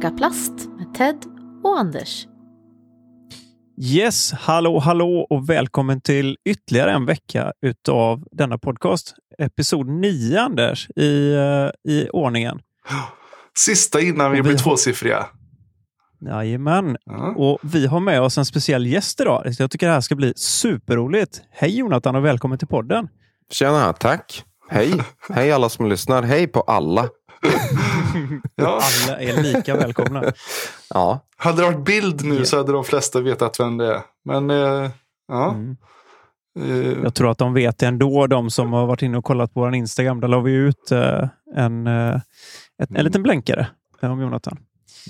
Snacka plast med Ted och Anders. Yes, hallå, hallå och välkommen till ytterligare en vecka utav denna podcast. Episod 9, Anders, i, uh, i ordningen. Sista innan vi, vi blir tvåsiffriga. Jajamän. Ja. Och vi har med oss en speciell gäst idag. Jag tycker det här ska bli superroligt. Hej Jonathan och välkommen till podden. Tjena, tack. Hej. Hej alla som lyssnar. Hej på alla. Ja. Alla är lika välkomna. ja. Hade det varit bild nu så hade de flesta vetat vem det är. Men eh, ja. Mm. Eh. Jag tror att de vet det ändå, de som har varit inne och kollat på vår Instagram. Där la vi ut eh, en, eh, ett, en mm. liten blänkare om Jonathan.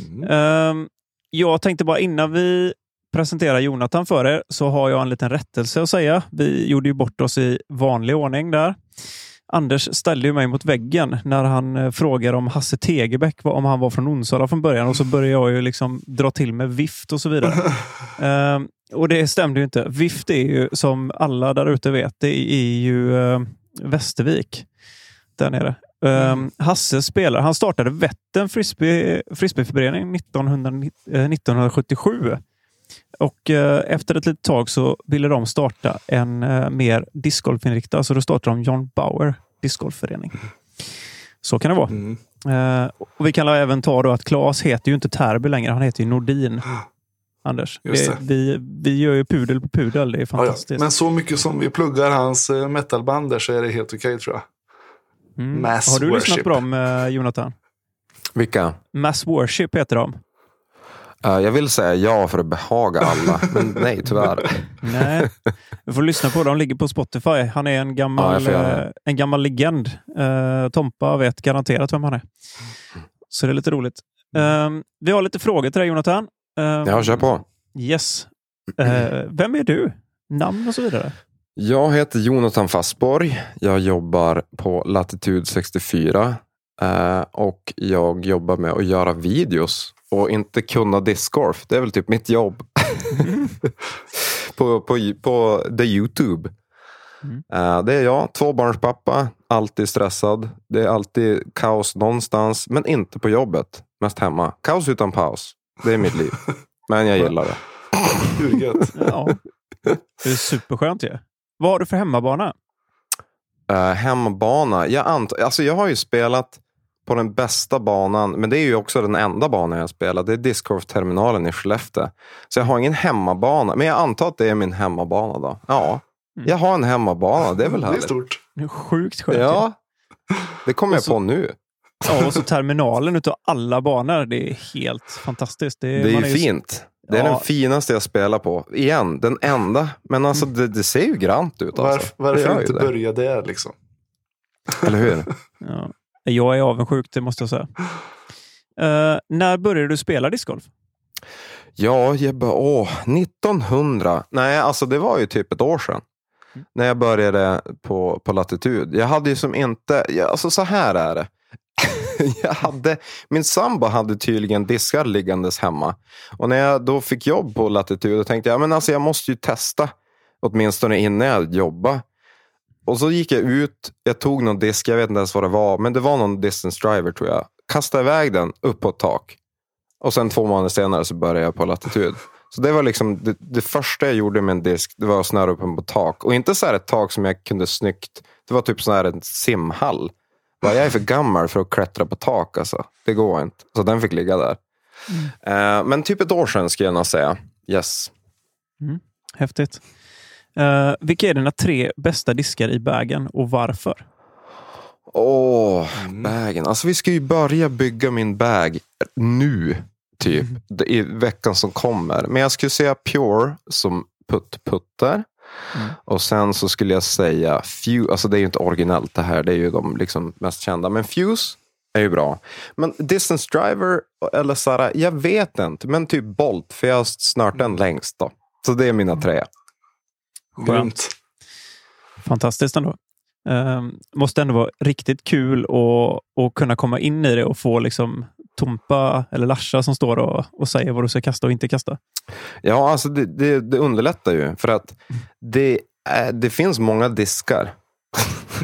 Mm. Um, jag tänkte bara innan vi presenterar Jonathan för er så har jag en liten rättelse att säga. Vi gjorde ju bort oss i vanlig ordning där. Anders ställde ju mig mot väggen när han eh, frågade om Hasse Tegebäck, om han var från Onsala från början. Och så började jag ju liksom dra till med vift och så vidare. uh, och det stämde ju inte. Vift är ju, som alla där ute vet, det är ju uh, Västervik. Där nere. Um, Hasse spelar. Han startade Vättern frisbee, frisbeeförening 1977. Och uh, efter ett litet tag så ville de starta en uh, mer discgolfinriktad, så då startade de John Bauer discgolfförening. Så kan det vara. Mm. Uh, och vi kan även ta då att Claes heter ju inte Terby längre, han heter ju Nordin. Anders. Vi, vi, vi, gör ju pudel på pudel, det är fantastiskt. Ja, ja. Men så mycket som vi pluggar hans metalband där så är det helt okej okay, tror jag. Mm. Mass Har du worship. lyssnat på dem, eh, Jonathan? Vilka? Mass Worship heter de. Uh, jag vill säga ja för att behaga alla, men nej tyvärr. nej, du får lyssna på dem. De ligger på Spotify. Han är en gammal, ja, uh, en gammal legend. Uh, Tompa vet garanterat vem han är. Så det är lite roligt. Uh, vi har lite frågor till dig Jonathan. Uh, ja, kör på. Yes. vem är du? Namn och så vidare. Jag heter Jonathan Fassborg. Jag jobbar på Latitude 64 eh, och jag jobbar med att göra videos och inte kunna discgolf. Det är väl typ mitt jobb. på, på, på the Youtube. Mm. Uh, det är jag, tvåbarnspappa, alltid stressad. Det är alltid kaos någonstans, men inte på jobbet. Mest hemma. Kaos utan paus. Det är mitt liv. Men jag gillar det. Hur gött? ja. Det är superskönt ju. Ja. Vad har du för hemmabana? Uh, hemmabana? Jag, ant alltså, jag har ju spelat på den bästa banan, men det är ju också den enda banan jag spelat. Det är discgolfterminalen i Skellefteå. Så jag har ingen hemmabana, men jag antar att det är min hemmabana då. Ja, mm. jag har en hemmabana. Det är väl härligt. Det är stort. Det är sjukt skönt. Ja, det kommer jag så, på nu. Ja, och så terminalen utav alla banor. Det är helt fantastiskt. Det, det är ju fint. Det är ja. den finaste jag spelar på. Igen, den enda. Men alltså det, det ser ju grant ut. Alltså. Varför, varför inte det. börja där liksom? Eller hur? ja. Eh, jag är avundsjuk, det måste jag säga. Uh, när började du spela discgolf? Ja, jag åh, 1900. Nej, alltså det var ju typ ett år sedan. Mm. När jag började på, på latitud. Jag hade ju som inte, Jag, alltså så här är det. jag hade, min sambo hade tydligen diskar liggandes hemma. Och när jag då fick jobb på Latitud tänkte jag men alltså jag måste ju testa. Åtminstone innan jag jobbade. Och så gick jag ut, jag tog någon disk, jag vet inte ens vad det var, men det var någon distance driver tror jag. Kastade iväg den upp på ett tak. Och sen två månader senare så började jag på latitud. Så det var liksom det, det, första jag gjorde med en disk, det var att snöra upp den på tak. Och inte så här ett tak som jag kunde snyggt, det var typ så här en simhall. Bara, jag är för gammal för att klättra på tak. Alltså. Det går inte. Så den fick ligga där. Mm. Uh, men typ ett år sedan skulle jag nog säga. Yes. Mm. Häftigt. Uh, vilka är dina tre bästa diskar i bagen och varför? Åh, oh, mm. bagen. Alltså vi ska ju börja bygga min bag nu. Typ. Mm. I veckan som kommer. Men jag skulle säga Pure som putt-puttar. Mm. Och sen så skulle jag säga Fuse, alltså det är ju inte originellt det här, det är ju de liksom mest kända. Men Fuse är ju bra. Men Distance Driver eller Sara, jag vet inte. Men typ Bolt, för jag har snart den längst då. Så det är mina tre. Skönt. Fantastiskt ändå. Um, måste ändå vara riktigt kul att kunna komma in i det och få liksom Tompa eller Larsa som står och, och säger vad du ska kasta och inte kasta? Ja, alltså det, det, det underlättar ju. För att det, det finns många diskar.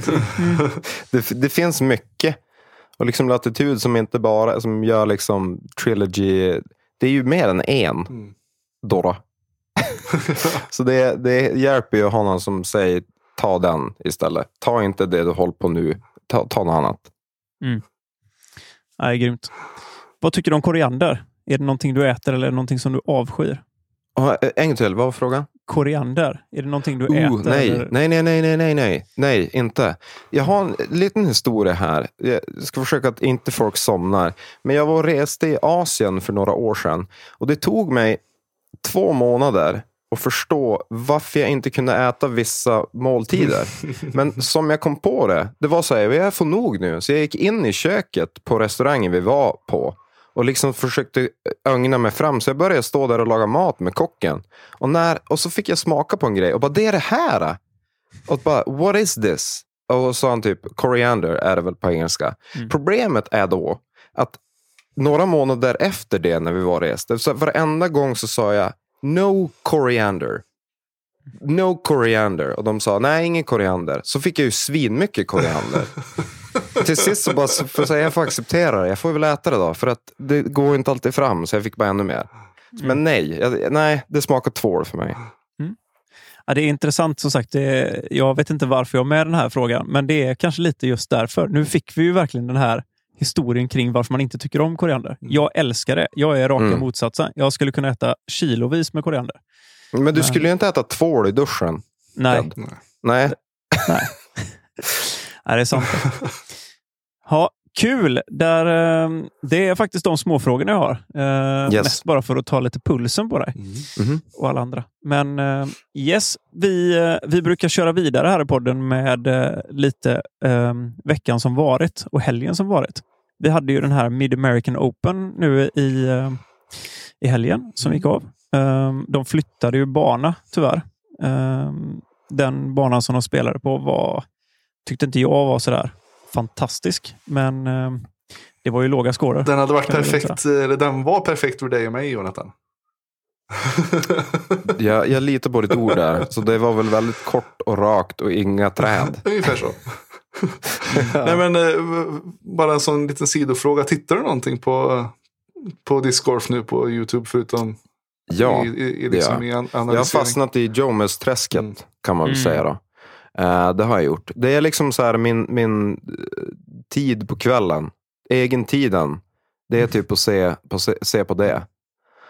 det, det finns mycket. Och liksom Latitud som inte bara som gör liksom trilogy. Det är ju mer än en. Mm. Dora. Så det, det hjälper ju honom som säger ta den istället. Ta inte det du håller på nu. Ta, ta något annat. Nej, grymt. Vad tycker du om koriander? Är det någonting du äter eller är det någonting som du avskyr? Eh, en gång till, vad var frågan? Koriander, är det någonting du Oh, äter? nej, eller? nej, nej, nej, nej, nej, nej, nej, inte. Jag har en liten historia här. Jag ska försöka att inte folk somnar. Men jag var och reste i Asien för några år sedan. Och det tog mig två månader att förstå varför jag inte kunde äta vissa måltider. Men som jag kom på det, det var så här, jag får nog nu. Så jag gick in i köket på restaurangen vi var på och liksom försökte ögna mig fram. Så jag började stå där och laga mat med kocken. Och, när, och så fick jag smaka på en grej och bara, det är det här! Och bara, what is this? Och så sa han typ, coriander är det väl på engelska. Mm. Problemet är då att några månader efter det när vi var rest, så varenda gång så sa jag no coriander. No coriander. Och de sa nej, ingen koriander. Så fick jag ju svinmycket koriander. Till sist så bara, för att säga, jag får acceptera det. Jag får väl äta det då. För att det går inte alltid fram. Så jag fick bara ännu mer. Men nej, jag, nej, det smakar tvål för mig. Ja, det är intressant som sagt. Det, jag vet inte varför jag har med den här frågan, men det är kanske lite just därför. Nu fick vi ju verkligen den här historien kring varför man inte tycker om koriander. Jag älskar det. Jag är raka Mm. motsatsen. Jag skulle kunna äta kilovis med koriander. Men du skulle ju inte äta tvål i duschen. Nej. Nej. Nej. Nej det är sant. Ja, kul! Där, eh, det är faktiskt de småfrågorna jag har. Eh, Yes. Mest bara för att ta lite pulsen på dig Mm. Mhm. och alla andra. Men eh, yes, vi, vi brukar köra vidare här i podden med lite eh, veckan som varit och helgen som varit. Vi hade ju den här Mid American Open nu i, i helgen som gick av. Eh, de flyttade ju bana tyvärr. Eh, den banan som de spelade på var, tyckte inte jag var sådär fantastisk. Men eh, det var ju låga scorer. Den hade varit jag perfekt, eller den var perfekt för dig och mig Jonathan. Jag, jag litar på ditt ord där. Så det var väl väldigt kort och rakt och inga träd. Ungefär så. Nej, men, eh, bara en sån liten sidofråga. Tittar du någonting på, på discgolf nu på YouTube förutom Ja, i, i, i, det liksom, gör i an- jag har fastnat i Jomes-träsket Mm. kan man väl Mm. säga. då. Eh, det har jag gjort. Det är liksom så här min, min eh, tid på kvällen. Egentiden. Det är typ att se på, se, se på det.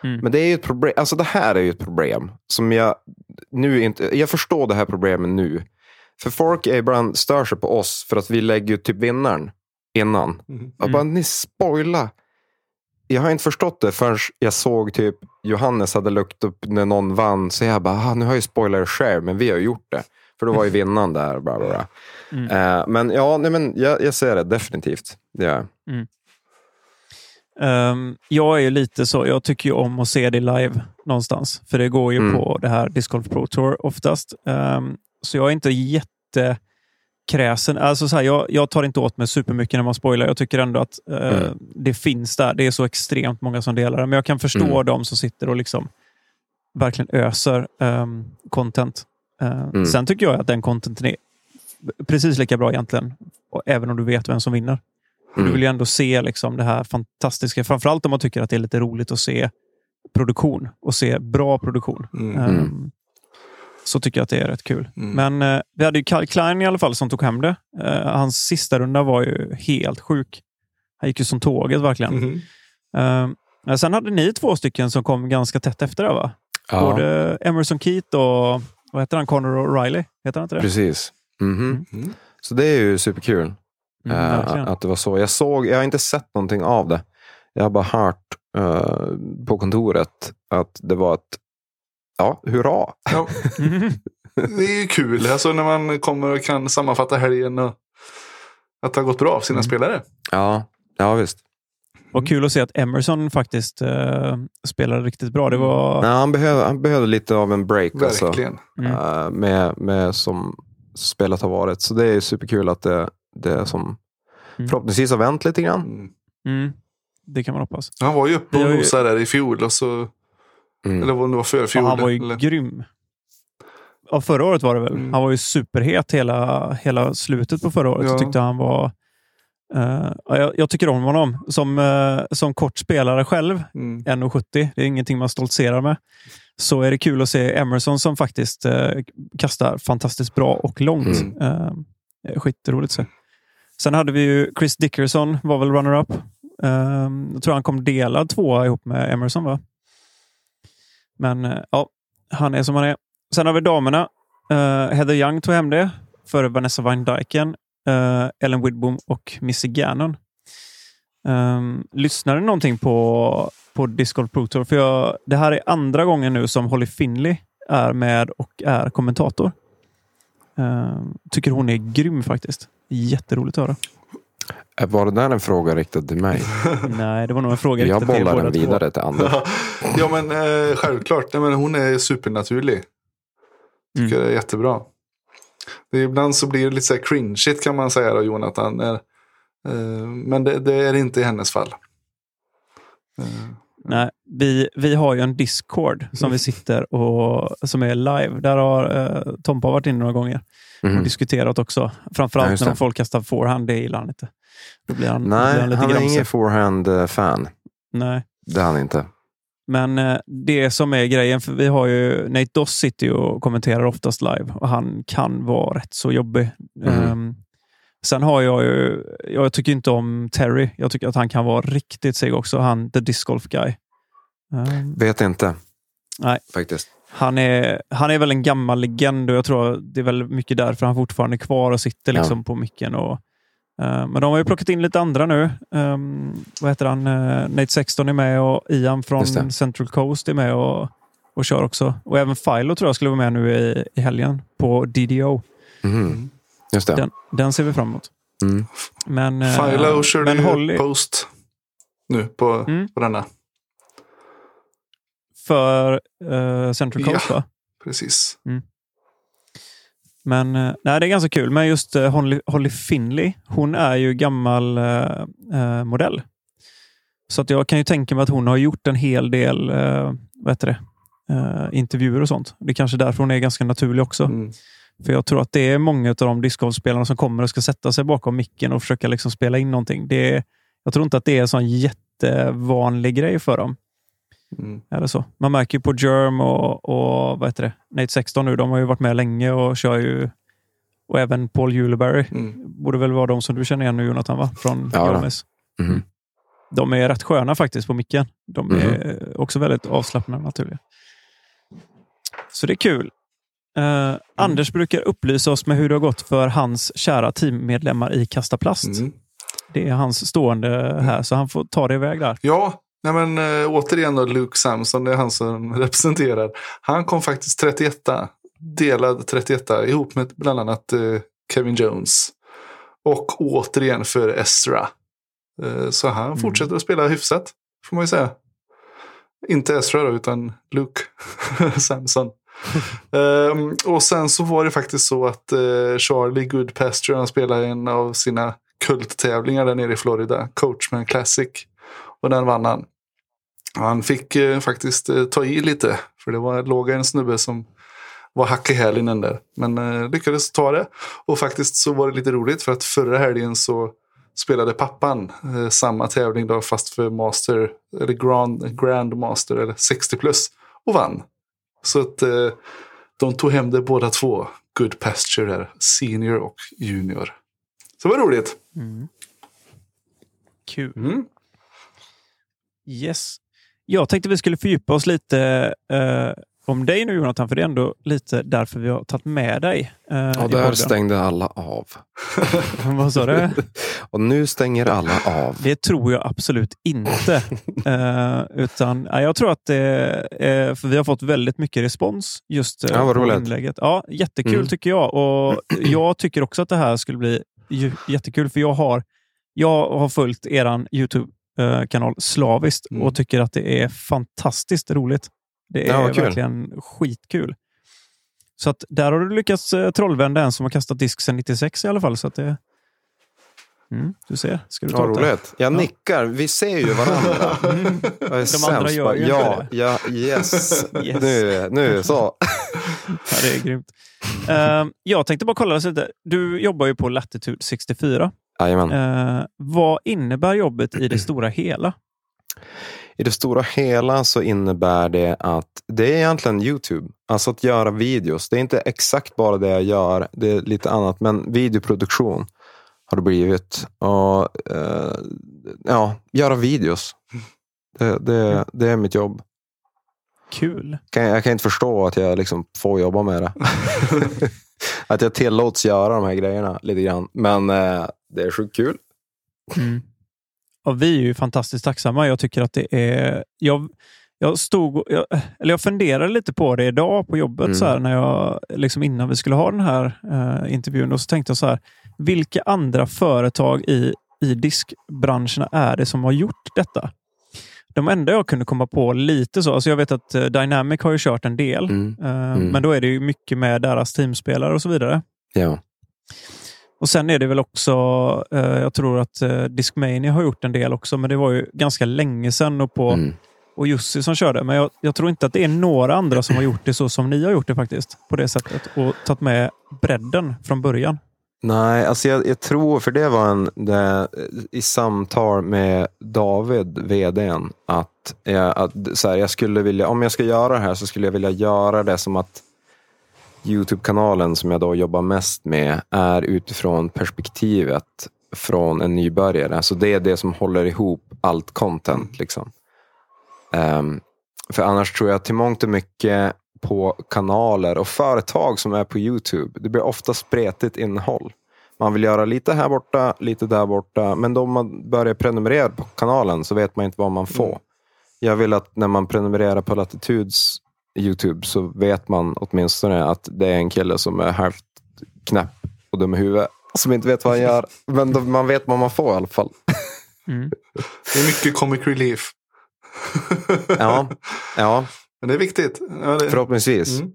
Mm. Men det är ju ett problem. Alltså det här är ju ett problem. Som jag nu inte... Jag förstår det här problemet nu. För folk är ibland stör sig på oss för att vi lägger ju typ vinnaren innan. Mm. Jag bara, ni spoila. Jag har inte förstått det förrän jag såg typ Johannes hade lagt upp när någon vann. Så jag bara, ah, nu har jag ju spoilat det själv, men vi har gjort det. För då var ju vinnaren där. Bla, bla, bla. Mm. Eh, men ja, nej, men jag, jag ser det definitivt. Det gör jag. Ehm, jag är ju lite så, jag tycker ju om att se det live någonstans. För det går ju Mm. på det här Disc Golf Pro Tour oftast. Ehm, så jag är inte jättekräsen. Alltså så här, jag, jag tar inte åt mig supermycket när man spoilar. Jag tycker ändå att eh, Mm. det finns där. Det är så extremt många som delar det. Men jag kan förstå Mm. de som sitter och liksom verkligen öser ehm, content. Eh, Mm. Sen tycker jag att den contenten är precis lika bra egentligen. Och även om du vet vem som vinner. Du Mm. vill ju ändå se liksom det här fantastiska. Framförallt om man tycker att det är lite roligt att se produktion och se bra produktion. Mm. Mm. Så tycker jag att det är rätt kul. Mm. Men eh, vi hade ju Kyle Klein i alla fall som tog hem det. Eh, hans sista runda var ju helt sjuk. Han gick ju som tåget verkligen. Men sen hade ni två stycken som kom ganska tätt efter det va? Ja, Både Emerson Keat och vad heter han? Connor O'Reilly? Heter han inte det? precis. Mhm. Mm. Så det är ju superkul. Mm, verkligen. att det var så. Jag, såg, jag har inte sett någonting av det. Jag har bara hört eh, på kontoret att det var ett ja, hurra. Ja, det är ju kul alltså, när man kommer och kan sammanfatta helgen och att det har gått bra för sina Mm. spelare. Ja, ja visst. Och kul att se att Emerson faktiskt eh, spelade riktigt bra. Det var... Nej, han, behövde, han behövde lite av en break. Alltså. Verkligen. Mm. eh, med, med som spelet har varit. Så det är superkul att det, det är som Mm. förhoppningsvis har vänt lite grann. Mm. Mm. Det kan man hoppas. Han var ju uppe och nosade där i fjol. Och så, Mm. Eller om det var för Ja, fjol. han var ju eller? grym. Ja, förra året var det väl. Mm. Han var ju superhet hela, hela slutet på förra året. Ja. Så tyckte han var Uh, jag, jag, tycker om honom som, uh, som kort spelare själv. Mm. 1,70. Det är ingenting man stoltserar med. Så är det kul att se Emerson som faktiskt uh, kastar fantastiskt bra och långt. Mm. Uh, skitroligt att se. Sen hade vi ju Chris Dickerson, var väl runner-up. jag tror han kom delad tvåa ihop med Emerson. va? Men ja, han är som han är. Sen har vi damerna. Heather Young tog hem det före Vanessa Van Dyken uh, Ellen Widbom och Missy Gannon. Um, lyssnade ni någonting på, på Disc Golf Pro Tour? För jag, det här är andra gången nu som Holly Finley är med och är kommentator. Um, tycker hon är grym faktiskt. Jätteroligt att höra. Var det där en fråga riktad till mig? Nej, det var nog en fråga riktad till Jag bollar den vidare till Anders. ja, men eh, självklart. Nej, men hon är supernaturlig. Tycker mm. det är jättebra. Det är, ibland så blir det lite så här cringeigt kan man säga då, Jonathan. Eh, men det, det, är inte i hennes fall. Eh. Nej, vi, vi har ju en Discord som vi sitter och som är live. Där har eh, Tompa varit inne några gånger mm. och diskuterat också. Framförallt ja, när folk kastar forehand, det gillar han inte. Då blir han, Nej, blir han, lite han är ingen forehand-fan. Nej. Det är han inte. Men eh, det som är grejen, för vi har ju Nate Doss sitter ju och kommenterar oftast live och han kan vara rätt så jobbig. Mm. Um, sen har jag ju, jag tycker inte om Terry. Jag tycker att han kan vara riktigt seg också. Han, the disc golf guy. Um, Vet inte. Nej. Faktiskt. Han är, han är väl en gammal legend och jag tror det är väl mycket därför han fortfarande är kvar och sitter liksom ja. på micken. Och, men de har ju plockat in lite andra nu. Um, vad heter han? Uh, Nate Sexton är med och Ian från Central Coast är med och, och kör också. Och även Philo tror jag skulle vara med nu i, i helgen på DDO. Mm. Just det. Den, den, ser vi fram emot. Mm. Men, uh, Philo körde ju Holly... post nu på, mm. på denna. För Central Coast ja, va? Precis. Mm. Men eh, nej, det är ganska kul. Men just uh, Holly, Holly Finley, hon är ju gammal uh, uh, modell. Så att jag kan ju tänka mig att hon har gjort en hel del vad heter det? intervjuer och sånt. Det är kanske därför hon är ganska naturlig också. Mm. För jag tror att det är många av de discgolfspelarna som kommer och ska sätta sig bakom micken och försöka liksom spela in någonting. Det är, jag tror inte att det är en sån jättevanlig grej för dem. Mm. Eller så. Man märker ju på Germ och, och vad heter det? Nate 16 nu, de har ju varit med länge och kör ju och även Paul Juleberry. Mm. Borde väl vara de som du känner igen nu Jonathan, va? Från ja. Mm. De är rätt sköna faktiskt på micken. De är mm. också väldigt avslappnade naturliga. Så det är kul. Uh, Anders brukar upplysa oss med hur det har gått för hans kära teammedlemmar i Kasta Plast. Mm. Det är hans stående här, så han får ta det iväg där. Ja, Nej men äh, återigen då Luke Samson, det är han som representerar. Han kom faktiskt 31 delad 31 ihop med bland annat äh, Kevin Jones. Och återigen för Ezra. Äh, så han mm. fortsätter att spela hyfsat, får man ju säga. Inte Ezra då, utan Luke Samson. um, och sen så var det faktiskt så att uh, Charlie Goodpasture, han spelade en av sina kulttävlingar där nere i Florida, Coachman Classic. Och den vann han. Han fick eh, faktiskt eh, ta i lite. För det var, låg en snubbe som var hack i hälen där. Men eh, lyckades ta det. Och faktiskt så var det lite roligt för att förra helgen så spelade pappan eh, samma tävling då fast för Master eller Grand, Grand Master eller 60 plus och vann. Så att eh, de tog hem det båda två. Good Pasture där, Senior och Junior. Så det var roligt. Mm. Kul. Mm. Yes. Jag tänkte vi skulle fördjupa oss lite eh, om dig nu Jonathan, för det är ändå lite därför vi har tagit med dig. Eh, ja, där stängde alla av. Vad sa du? Och nu stänger alla av. Det tror jag absolut inte. eh, utan ja, Jag tror att det är, för vi har fått väldigt mycket respons just eh, ja, på inlägget. Ja, jättekul mm. tycker jag. Och Jag tycker också att det här skulle bli jättekul, för jag har, jag har följt er Youtube Eh, kanal slaviskt mm. och tycker att det är fantastiskt roligt. Det är ja, verkligen skitkul. Så att där har du lyckats eh, trollvända en som har kastat disk sedan 96 i alla fall. Så att det, Mm, du ser. Ska du ta ja, roligt. Jag ja. nickar. Vi ser ju varandra. Mm. Jag är De andra gör ju ja, det. Ja, yes. yes. Nu, nu så. ja, det är grymt. Uh, jag tänkte bara kolla lite. Du jobbar ju på Latitude 64 Jajamän. Eh, vad innebär jobbet i det stora hela? I det stora hela så innebär det att det är egentligen Youtube. Alltså att göra videos. Det är inte exakt bara det jag gör. Det är lite annat. Men videoproduktion har det blivit. Och eh, ja, göra videos. Det, det, det är mitt jobb. Kul. Kan- Jag kan inte förstå att jag liksom får jobba med det. att jag tillåts göra de här grejerna lite grann. Men eh, det är sjukt kul. Mm. Och vi är ju fantastiskt tacksamma. Jag tycker att det är... Jag, jag, stod, jag, eller jag funderade lite på det idag på jobbet, Mm. så här, när jag, liksom innan vi skulle ha den här eh, intervjun. Och så tänkte jag så här, vilka andra företag i, i diskbranscherna är det som har gjort detta? De enda jag kunde komma på lite så, alltså jag vet att eh, Dynamic har ju kört en del, Mm. eh, Mm. men då är det ju mycket med deras teamspelare och så vidare. Ja. Och Sen är det väl också, eh, jag tror att eh, Discmania har gjort en del också, men det var ju ganska länge sedan och, på, Mm. och Jussi som körde. Men jag, jag tror inte att det är några andra som har gjort det så som ni har gjort det faktiskt. På det sättet. Och tagit med bredden från början. Nej, alltså jag, jag tror, för det var en, det, i samtal med David, vdn, att, jag, att så här, jag skulle vilja, om jag ska göra det här så skulle jag vilja göra det som att Youtube-kanalen som jag då jobbar mest med är utifrån perspektivet från en nybörjare. Så det är det som håller ihop allt content. Liksom. Ehm, för annars tror jag till mångt och mycket på kanaler och företag som är på Youtube. Det blir ofta spretigt innehåll. Man vill göra lite här borta, lite där borta. Men då man börjar prenumerera på kanalen så vet man inte vad man får. Jag vill att när man prenumererar på Latitudes Youtube så vet man åtminstone att det är en kille som är halvt knäpp och dum i huvudet. Som inte vet vad han gör. Men då, man vet vad man får i alla fall. Mm. Det är mycket comic relief. Ja, ja Men det är viktigt. Ja, det... förhoppningsvis. Mm.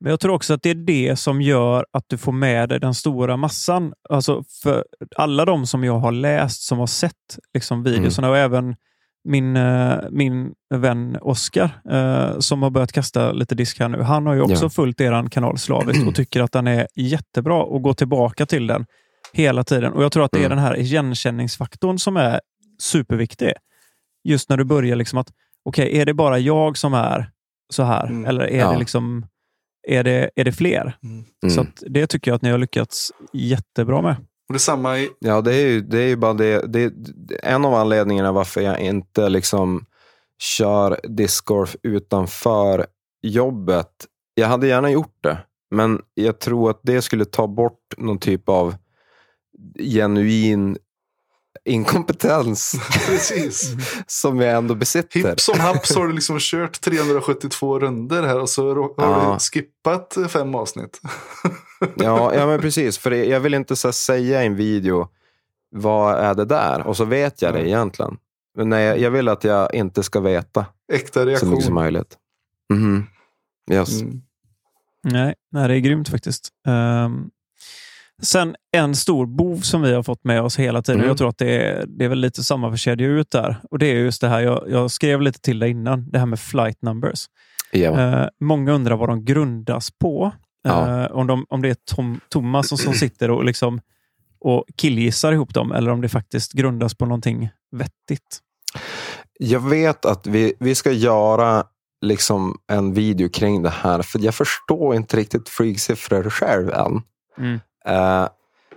Men jag tror också att det är det som gör att du får med dig den stora massan. Alltså för alla de som jag har läst, som har sett liksom videorna och även min, eh, min vän Oskar eh, som har börjat kasta lite disk här nu. Han har ju också Ja. följt er kanal slaviskt och tycker att den är jättebra och går tillbaka till den hela tiden. Och Jag tror att det är Mm. den här igenkänningsfaktorn som är superviktig. Just när du börjar liksom att, okej, är det bara jag som är så här? Mm. Eller är Ja. det liksom är det, är det fler? Mm. Så Mm. att det tycker jag att ni har lyckats jättebra med. Och detsamma i... Ja, det är ju, det är ju bara det, det. En av anledningarna varför jag inte liksom kör discgolf utanför jobbet. Jag hade gärna gjort det, men jag tror att det skulle ta bort någon typ av genuin inkompetens Precis. som jag ändå besitter. Hipp som happ så har du liksom kört 372 runder här och så har Ja. du skippat fem avsnitt. Ja, ja, men precis. För jag vill inte så säga i en video, vad är det där? Och så vet jag det Nej. egentligen. Men nej, jag- vill att jag inte ska veta Äkta så mycket som reaktion. möjligt. Mhm. Yes. Mm. Nej, nej, det är grymt faktiskt. Ehm, sen en stor bov som vi har fått med oss hela tiden. Mm. Jag tror att det är, det är väl lite samma för kedja ut där. Och Det är just det här, jag, jag skrev lite till dig innan, det här med flight numbers. Ja. Eh, många undrar vad de grundas på. Ja. Eh, om, de, om det är Tom, Thomas som, som sitter och, liksom, och killgissar ihop dem eller om det faktiskt grundas på någonting vettigt. Jag vet att vi, vi ska göra liksom en video kring det här. För jag förstår inte riktigt freaksiffror själv än. Mm. Eh,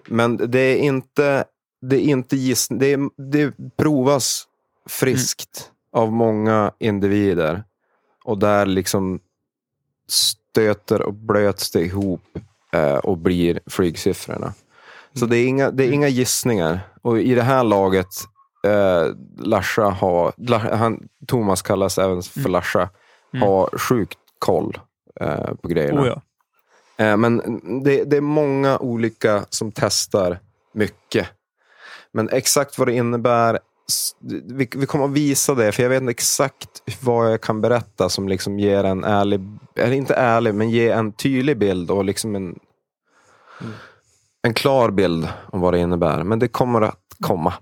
men det är inte, det är inte giss, det, är, det provas friskt av många individer. Och där liksom stöter och blöts det ihop eh, och blir freaksiffrorna. Så det är, inga, det är inga gissningar. Och i det här laget, eh, Larsa har, han, Thomas kallas även för Mm. Larsa, Mm. har sjukt koll eh, på grejerna. Oh ja. Eh, Men det, det är många olika som testar mycket. Men exakt vad det innebär, vi, vi kommer att visa det, för jag vet inte exakt vad jag kan berätta som liksom ger en ärlig, eller inte ärlig, men ger en tydlig bild och liksom en, en klar bild om vad det innebär. Men det kommer att komma.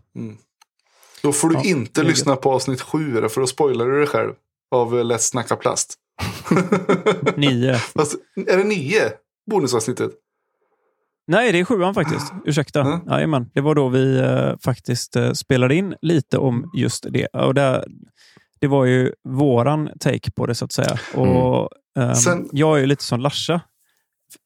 Då får du Ja, inte lyssna på avsnitt sju för då spoilar du dig själv. Av eh, Lätt snacka plast. Nio. Fast, är det nio? Bonusavsnittet? Nej, det är sjuan faktiskt. Ursäkta. Mm. Jajamän. Det var då vi eh, faktiskt eh, spelade in lite om just det. Och det, det var ju våran take på det så att säga. Och, ehm, Sen- Jag är ju lite som Larsa.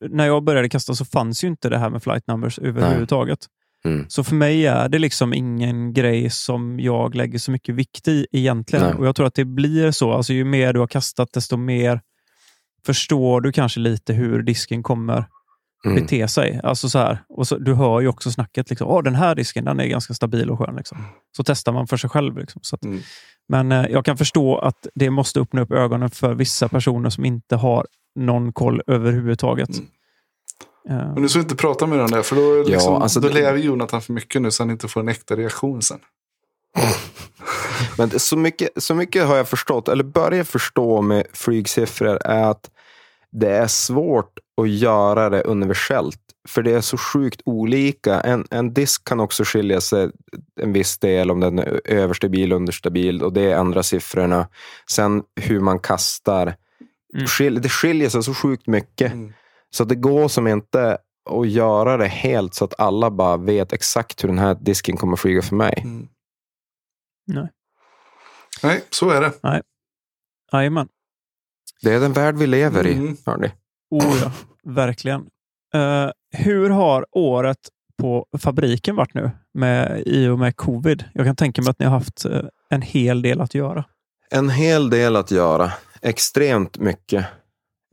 När jag började kasta så fanns ju inte det här med flight numbers överhuvudtaget. Mm. Så för mig är det liksom ingen grej som jag lägger så mycket vikt i egentligen. Nej. Och Jag tror att det blir så. Alltså, ju mer du har kastat, desto mer förstår du kanske lite hur disken kommer Mm. bete sig. Alltså så här. Och så, du hör ju också snacket. Liksom, Åh, den här disken den är ganska stabil och skön. Liksom. Så testar man för sig själv. Liksom. Att, Mm. Men eh, jag kan förstå att det måste öppna upp ögonen för vissa personer som inte har någon koll överhuvudtaget. Mm. Men du ska inte prata med den där, för då, liksom, Ja, alltså då det- lever Jonathan för mycket nu så han inte får en äkta reaktion sen. Men det- så mycket, så mycket har jag förstått, eller börjar förstå med flygsiffror, är att det är svårt att göra det universellt. För det är så sjukt olika. En, en disk kan också skilja sig en viss del om den är överstabil, understabil och det är andra siffrorna. Sen hur man kastar. Mm. Det skiljer sig så sjukt mycket. Mm. Så det går som inte att göra det helt så att alla bara vet exakt hur den här disken kommer flyga för mig. Mm. Nej. Nej, så är det. Jajamän. Det är den värld vi lever i. Mm. hörni. Oh ja, verkligen. Eh, hur har året på fabriken varit nu med, i och med covid? Jag kan tänka mig att ni har haft eh, en hel del att göra. En hel del att göra. Extremt mycket.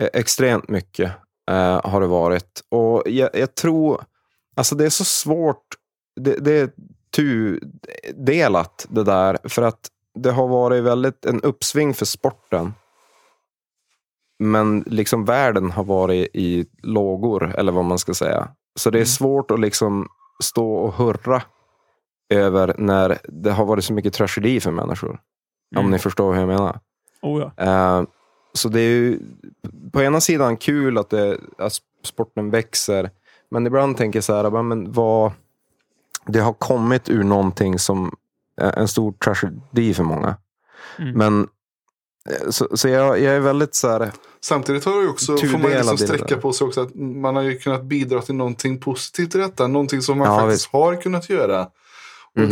Eh, Extremt mycket eh, har det varit. Och jag, jag tror, alltså det är så svårt. Det, det är tudelat det där. För att det har varit väldigt en uppsving för sporten. Men liksom världen har varit i lågor, eller vad man ska säga. Så det är Mm. svårt att liksom stå och hurra över när det har varit så mycket tragedi för människor. Om Mm. ni förstår hur jag menar. Oh ja. Eh, så det är ju på ena sidan kul att, det, att sporten växer. Men ibland tänker jag så här, men vad, det har kommit ur någonting som är en stor tragedi för många. Mm. Men eh, så, så jag, jag är väldigt så här, Samtidigt har det också, får man liksom sträcka på sig också att man har ju kunnat bidra till någonting positivt i detta. Någonting som man Ja, faktiskt har kunnat göra. Och Mhm,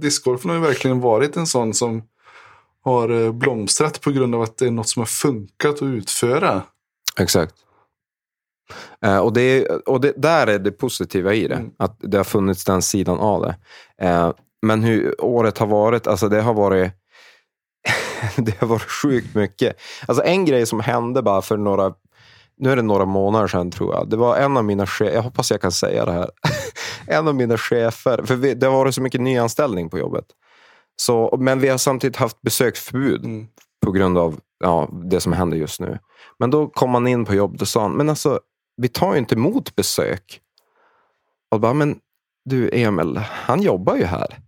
discgolf, mm. har ju verkligen varit en sån som har eh, blomstrat på grund av att det är något som har funkat att utföra. Exakt. Eh, och det, och det, där är det positiva i det. Mm. Att det har funnits den sidan av det. Eh, men hur året har varit, alltså det har varit det har varit sjukt mycket. Alltså en grej som hände bara för några, nu är det några månader sedan tror jag. Det var en av mina chefer, jag hoppas jag kan säga det här. en av mina chefer, för vi, det har varit så mycket nyanställning på jobbet. Så, men vi har samtidigt haft besöksförbud Mm. på grund av ja, det som händer just nu. Men då kom han in på jobbet och sa, men alltså, vi tar ju inte emot besök. Och bara, men du Emil, han jobbar ju här.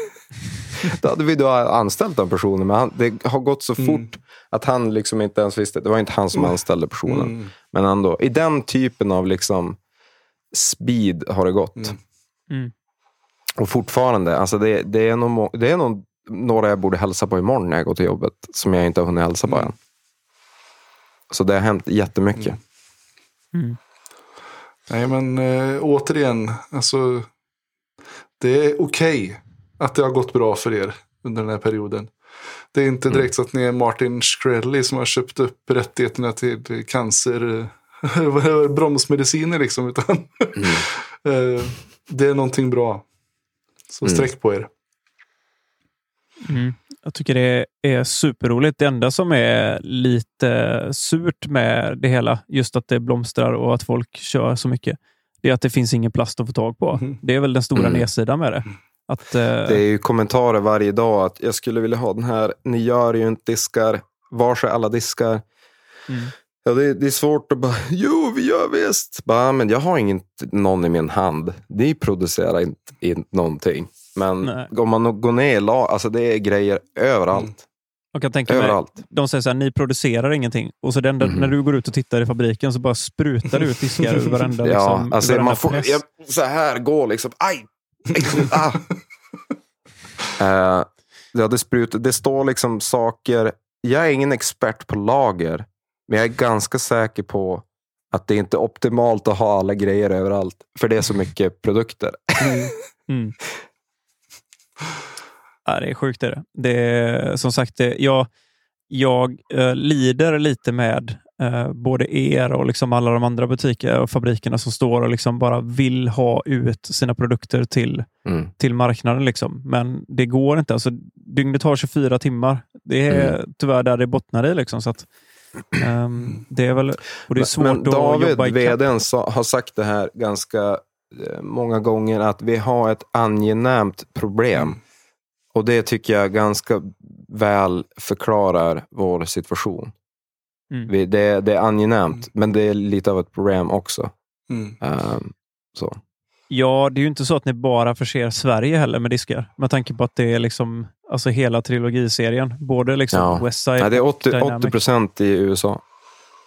då hade vi då anställt den personen, men han, det har gått så Mm. fort att han liksom inte ens visste. Det var inte han som Mm. anställde personen. Mm. Men ändå, i den typen av liksom speed har det gått. Mm. Mm. Och fortfarande, alltså det, det, är nog, det är nog några jag borde hälsa på imorgon när jag går till jobbet, som jag inte har hunnit hälsa på Mm. än. Så det har hänt jättemycket. Mm. Mm. Nej, men äh, återigen, alltså, det är okej att det har gått bra för er under den här perioden. Det är inte Mm. direkt så att ni är Martin Shkreli som har köpt upp rättigheterna till cancer, eh, bromsmediciner liksom, utan eh, det är någonting bra. Så Mm. sträck på er. Mm. Jag tycker det är superroligt. Det enda som är lite surt med det hela, just att det blomstrar och att folk kör så mycket, det är att det finns ingen plast att få tag på. Mhm. Det är väl den stora Mm. nedsidan med det. Att, eh, Det är ju kommentarer varje dag att jag skulle vilja ha den här, ni gör ju inte diskar, var är alla diskar? Mm. Ja, det, det är svårt att bara, jo vi gör visst. Bara, men jag har inte någon i min hand. Ni producerar inte, inte någonting. Men Nej. om man går ner i lag, alltså det är grejer överallt. Mm. Jag kan tänka mig, Överallt. de säger så här, ni producerar ingenting. Och så den, där- Mhm. när du går ut och tittar i fabriken så bara sprutar det ut diskar ur varenda, Ja, liksom, alltså varenda man får, jag, så här går liksom, aj! aj, ah. Eh, ja, det, sprutar, det står liksom saker, jag är ingen expert på lager, men jag är ganska säker på Att det inte är optimalt att ha alla grejer överallt. För det är så mycket produkter. Mm. Ja, det är sjukt. Är det. Det är, som sagt, det, jag, jag eh, lider lite med eh, både er och liksom alla de andra butiker och fabrikerna som står och liksom bara vill ha ut sina produkter till, Mm. till marknaden. Liksom. Men det går inte. Alltså, dygnet har 24 timmar. Det är Mm. tyvärr där det bottnar i. Liksom, så att, ehm, det är väl, och det är svårt Men att David, jobba i vdn, sa, har sagt det här ganska eh, många gånger att vi har ett angenämt problem. Och det tycker jag ganska väl förklarar vår situation. Mm. Vi, det, det är angenämt, men det är lite av ett problem också. Mm. Ehm, så. Ja, det är ju inte så att ni bara förser Sverige heller med diskar. Med tanke på att det är liksom alltså hela trilogiserien. Både liksom Ja. Westside Nej, det är och 80, Dynamic. 80 procent i USA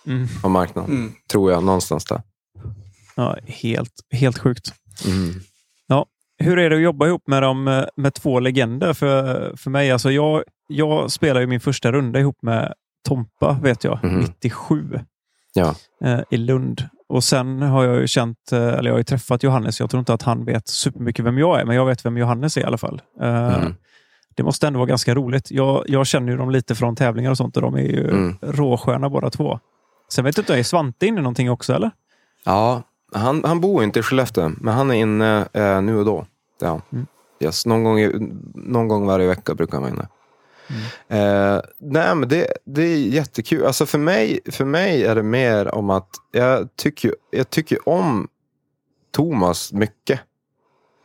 Mm. av marknaden. Mm. Tror jag, någonstans där. Ja, helt, helt sjukt. Mm. Hur är det att jobba ihop med dem eh, med två legender? För, för mig, alltså jag, jag spelar ju min första runda ihop med Tompa, vet jag, Mhm. 97 Ja. eh, i Lund. Och sen har jag ju känt, eh, eller jag har ju träffat Johannes. Jag tror inte att han vet supermycket vem jag är, men jag vet vem Johannes är i alla fall. Eh, Mm. Det måste ändå vara ganska roligt. Jag, jag känner ju dem lite från tävlingar och sånt och de är ju Mm. råsköna båda två. Sen vet jag inte, är Svante inne någonting också eller? Ja, han, han bor inte i Skellefteå, men han är inne eh, nu och då. Han. Mm. Yes, någon, gång, någon gång varje vecka brukar han vara inne. Eh, nej, men det, det är jättekul. Alltså för, mig, för mig är det mer om att jag tycker, jag tycker om Thomas mycket.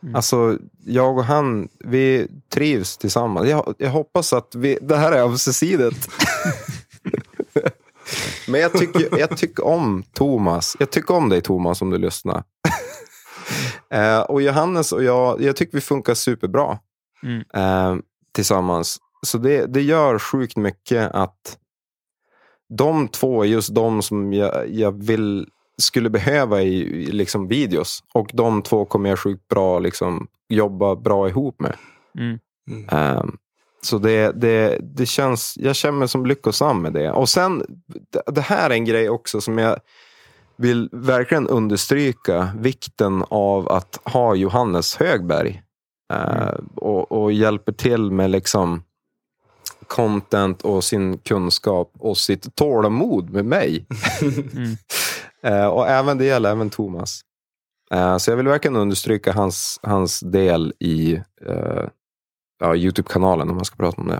Mm. Alltså, jag och han, vi trivs tillsammans. Jag, jag hoppas att vi... Det här är ömsesidigt. Men jag tycker, jag tycker om Thomas. Jag tycker om dig Thomas om du lyssnar. eh, och Johannes och jag, jag tycker vi funkar superbra Mm. eh, tillsammans. Så det, det gör sjukt mycket att de två är just de som jag, jag vill, skulle behöva i, i liksom videos. Och de två kommer jag sjukt bra liksom, jobba bra ihop med. Mm. Eh, så det, det, det känns, jag känner mig som lyckosam med det. Och sen, det, här är en grej också som jag vill verkligen understryka vikten av att ha Johannes Högberg. Eh, och, och hjälper till med liksom content och sin kunskap och sitt tålamod med mig. Mm. Eh, och även det gäller även Thomas. Eh, så jag vill verkligen understryka hans, hans del i eh, ja, Youtube-kanalen om man ska prata om det.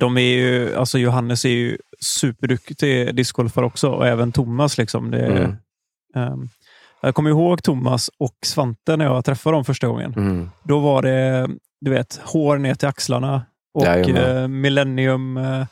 De är ju, alltså Johannes är ju superduktig discgolfare också och även Thomas. Liksom. Det, Mm. ehm, jag kommer ihåg Thomas och Svante när jag träffade dem första gången. Mm. Då var det du vet, hår ner till axlarna och eh, Millennium. Eh,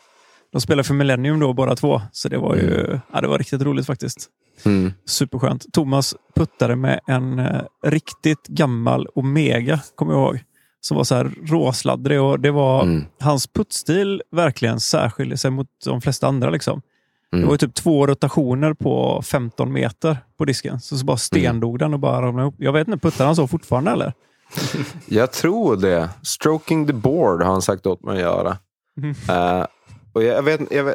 de spelade för Millennium då båda två, så det var ju ja, det var riktigt roligt faktiskt. Mm. Superskönt. Thomas puttade med en eh, riktigt gammal Omega, kommer jag ihåg. Som var så här råsladdrig och det var Mm. hans puttstil verkligen särskiljer sig mot de flesta andra. Liksom. Det Mm. var ju typ två rotationer på 15 meter på disken. Så, så bara stendog den och bara ramlade ihop. Jag vet inte, puttar han så fortfarande eller? Jag tror det. Stroking the board har han sagt åt mig att göra. Eh, och jag vet, jag vet,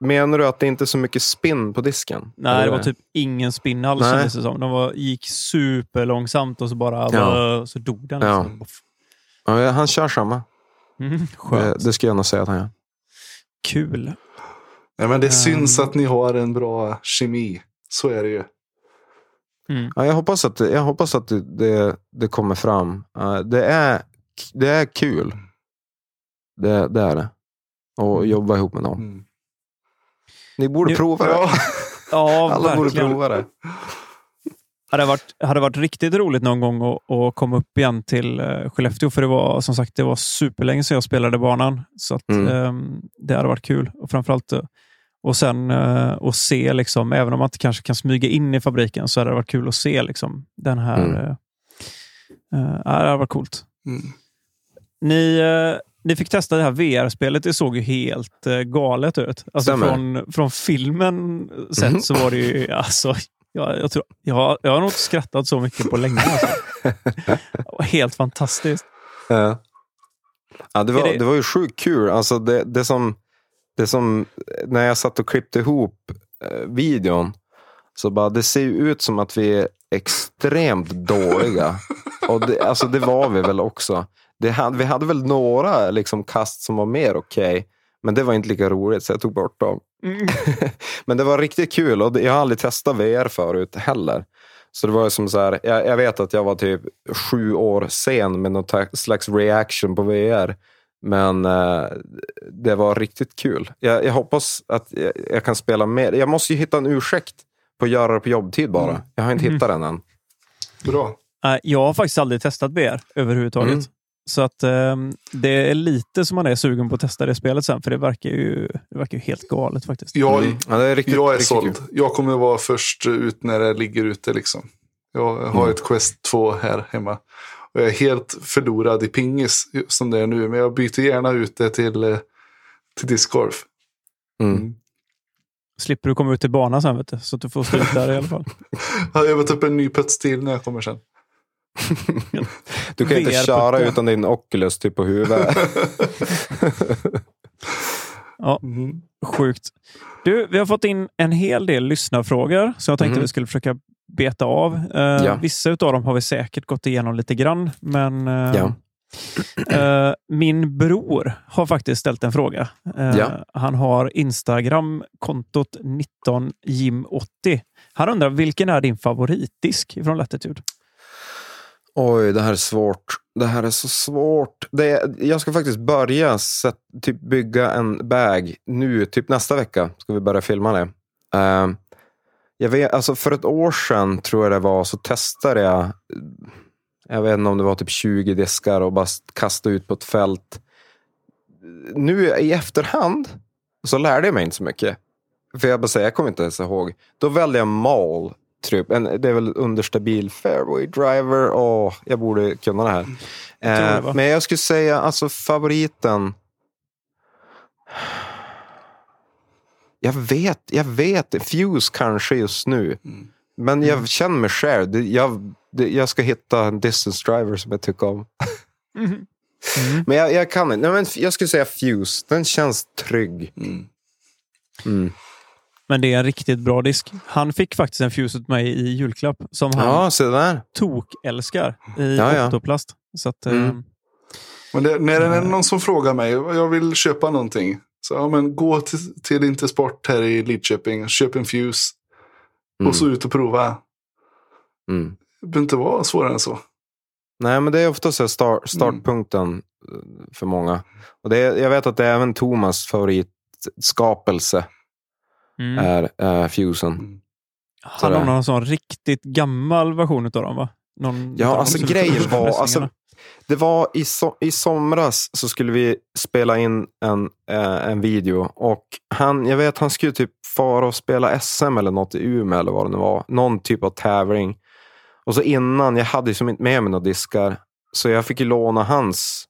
menar du att det inte är så mycket spinn på disken? Nej, det var typ ingen spinn alls Nej. kändes det som. De var, gick superlångsamt och så bara Ja. så dog den. Ja. Liksom. Ja, han kör samma. Mm, Det, det ska jag nog säga att han gör. Kul. Nej, men det Ehm. syns att ni har en bra kemi. Så är det ju. Mm. Ja, jag hoppas att, det, jag hoppas att det, det, det kommer fram. Eh, det, är, det är kul. Det, det är det. Och Mm. jobba ihop med dem. Mm. Ni borde Nu- prova det. Ja. Ja, Alla borde verkligen. prova det. hade varit, hade varit riktigt roligt någon gång att, att komma upp igen till uh, Skellefteå. För det var som sagt det var superlänge sedan jag spelade banan. Så att, Mm. ehm, det hade varit kul. Och framförallt uh, och sen uh, och se, liksom, även om man inte kanske kan smyga in i fabriken, så hade det varit kul att se liksom, den här... Mm. Uh, ja, det hade varit coolt. Mm. Ni, eh, ni fick testa det här VR-spelet. Det såg ju helt eh, galet ut. Alltså Stämmer. från, från filmen sett Mhm. så var det ju... Alltså, jag, jag, tror, jag, jag har nog inte skrattat så mycket på länge. Alltså. Det var helt fantastiskt. Ja. Ja, det, var, det- det var ju sjukt kul. Alltså det, det, som, det som, när jag satt och klippte ihop eh, videon så bara, det ser ju ut som att vi är extremt dåliga. Och det, alltså det var vi väl också. Det hade, vi hade väl några liksom, kast som var mer okej. Okay, men det var inte lika roligt så jag tog bort dem. Mm. men det var riktigt kul och jag har aldrig testat VR förut heller. Så det var som så här, jag, jag, vet att jag var typ sju år sen med någon slags reaction på VR. Men eh, det var riktigt kul. Jag, jag hoppas att jag, jag, kan spela mer. Jag måste ju hitta en ursäkt på att göra det på jobbtid bara. Mm. Jag har inte mm. hittat den än. Bra. Jag har faktiskt aldrig testat VR överhuvudtaget. Mm. Så att um, det är lite som man är sugen på att testa det spelet sen, för det verkar ju, det verkar ju helt galet faktiskt. Jag, mm. ja, är riktigt, jag är riktigt såld. Kul. Jag kommer vara först ut när det ligger ute. Liksom. Jag har mm. ett Quest 2 här hemma. Och jag är helt förlorad i pingis som det är nu. Men jag byter gärna ut det till, eh, till discgolf. Mm. mm. Slipper du komma ut till banan sen, vet du, så att du får stå ut där i alla fall. jag har upp en ny putt-stil när jag kommer sen. du kan inte köra utan din Oculus typ på huvudet. ja, mm. sjukt. Du, vi har fått in en hel del lyssnarfrågor, så jag tänkte mm. vi skulle försöka beta av. Uh, ja. Vissa av dem har vi säkert gått igenom lite grann, men uh, ja. Uh, min bror har faktiskt ställt en fråga. Uh, ja. Han har Instagram-kontot 19jim80. Han undrar vilken är din favoritdisk från Latitude? Oj, det här är svårt. Det här är så svårt. Det är, jag ska faktiskt börja set, typ bygga en bag nu, typ nästa vecka. Ska vi börja filma det. Uh, jag vet, alltså för ett år sedan tror jag det var, så testade jag. Jag vet inte om det var typ 20 diskar och bara kasta ut på ett fält. Nu i efterhand så lärde jag mig inte så mycket. För jag bara säger, jag kommer inte ens ihåg. Då välde jag mal Typ. En, det är väl understabil fairway driver. Oh, jag borde kunna det här. Eh, men jag skulle säga alltså favoriten. Jag vet, jag vet. Fuse kanske just nu. Mm. Men jag mm. känner mig själv. Jag, jag ska hitta en distance driver som jag tycker om. Mm. Mm. Men jag, jag kan inte. Nej, jag skulle säga Fuse. Den känns trygg. Mm. mm. Men det är en riktigt bra disk. Han fick faktiskt en Fuse åt mig i julklapp som han ja, så där. i ja, ja. Octoplast. Så att, mm. eh, men det, när det är någon som frågar mig, jag vill köpa någonting. Så ja, men gå till, till Intersport här i Lidköping, köp en Fuse. Mm. Och så ut och prova. Mm. Det behöver inte vara svårare än så. Nej, men det är ofta så start, startpunkten mm. för många. Och det är, jag vet att det är även Thomas favoritskapelse mm. är, är Fusen. Mm. Han har någon sån riktigt gammal version av dem va? Någon ja, alltså grejen var... Alltså, det var i, so i somras så skulle vi spela in en, eh, en video och han, jag vet han skulle typ fara och spela SM eller något i Umeå eller vad det nu var. Någon typ av tävling. Och så innan, jag hade ju inte med mig några diskar, så jag fick ju låna hans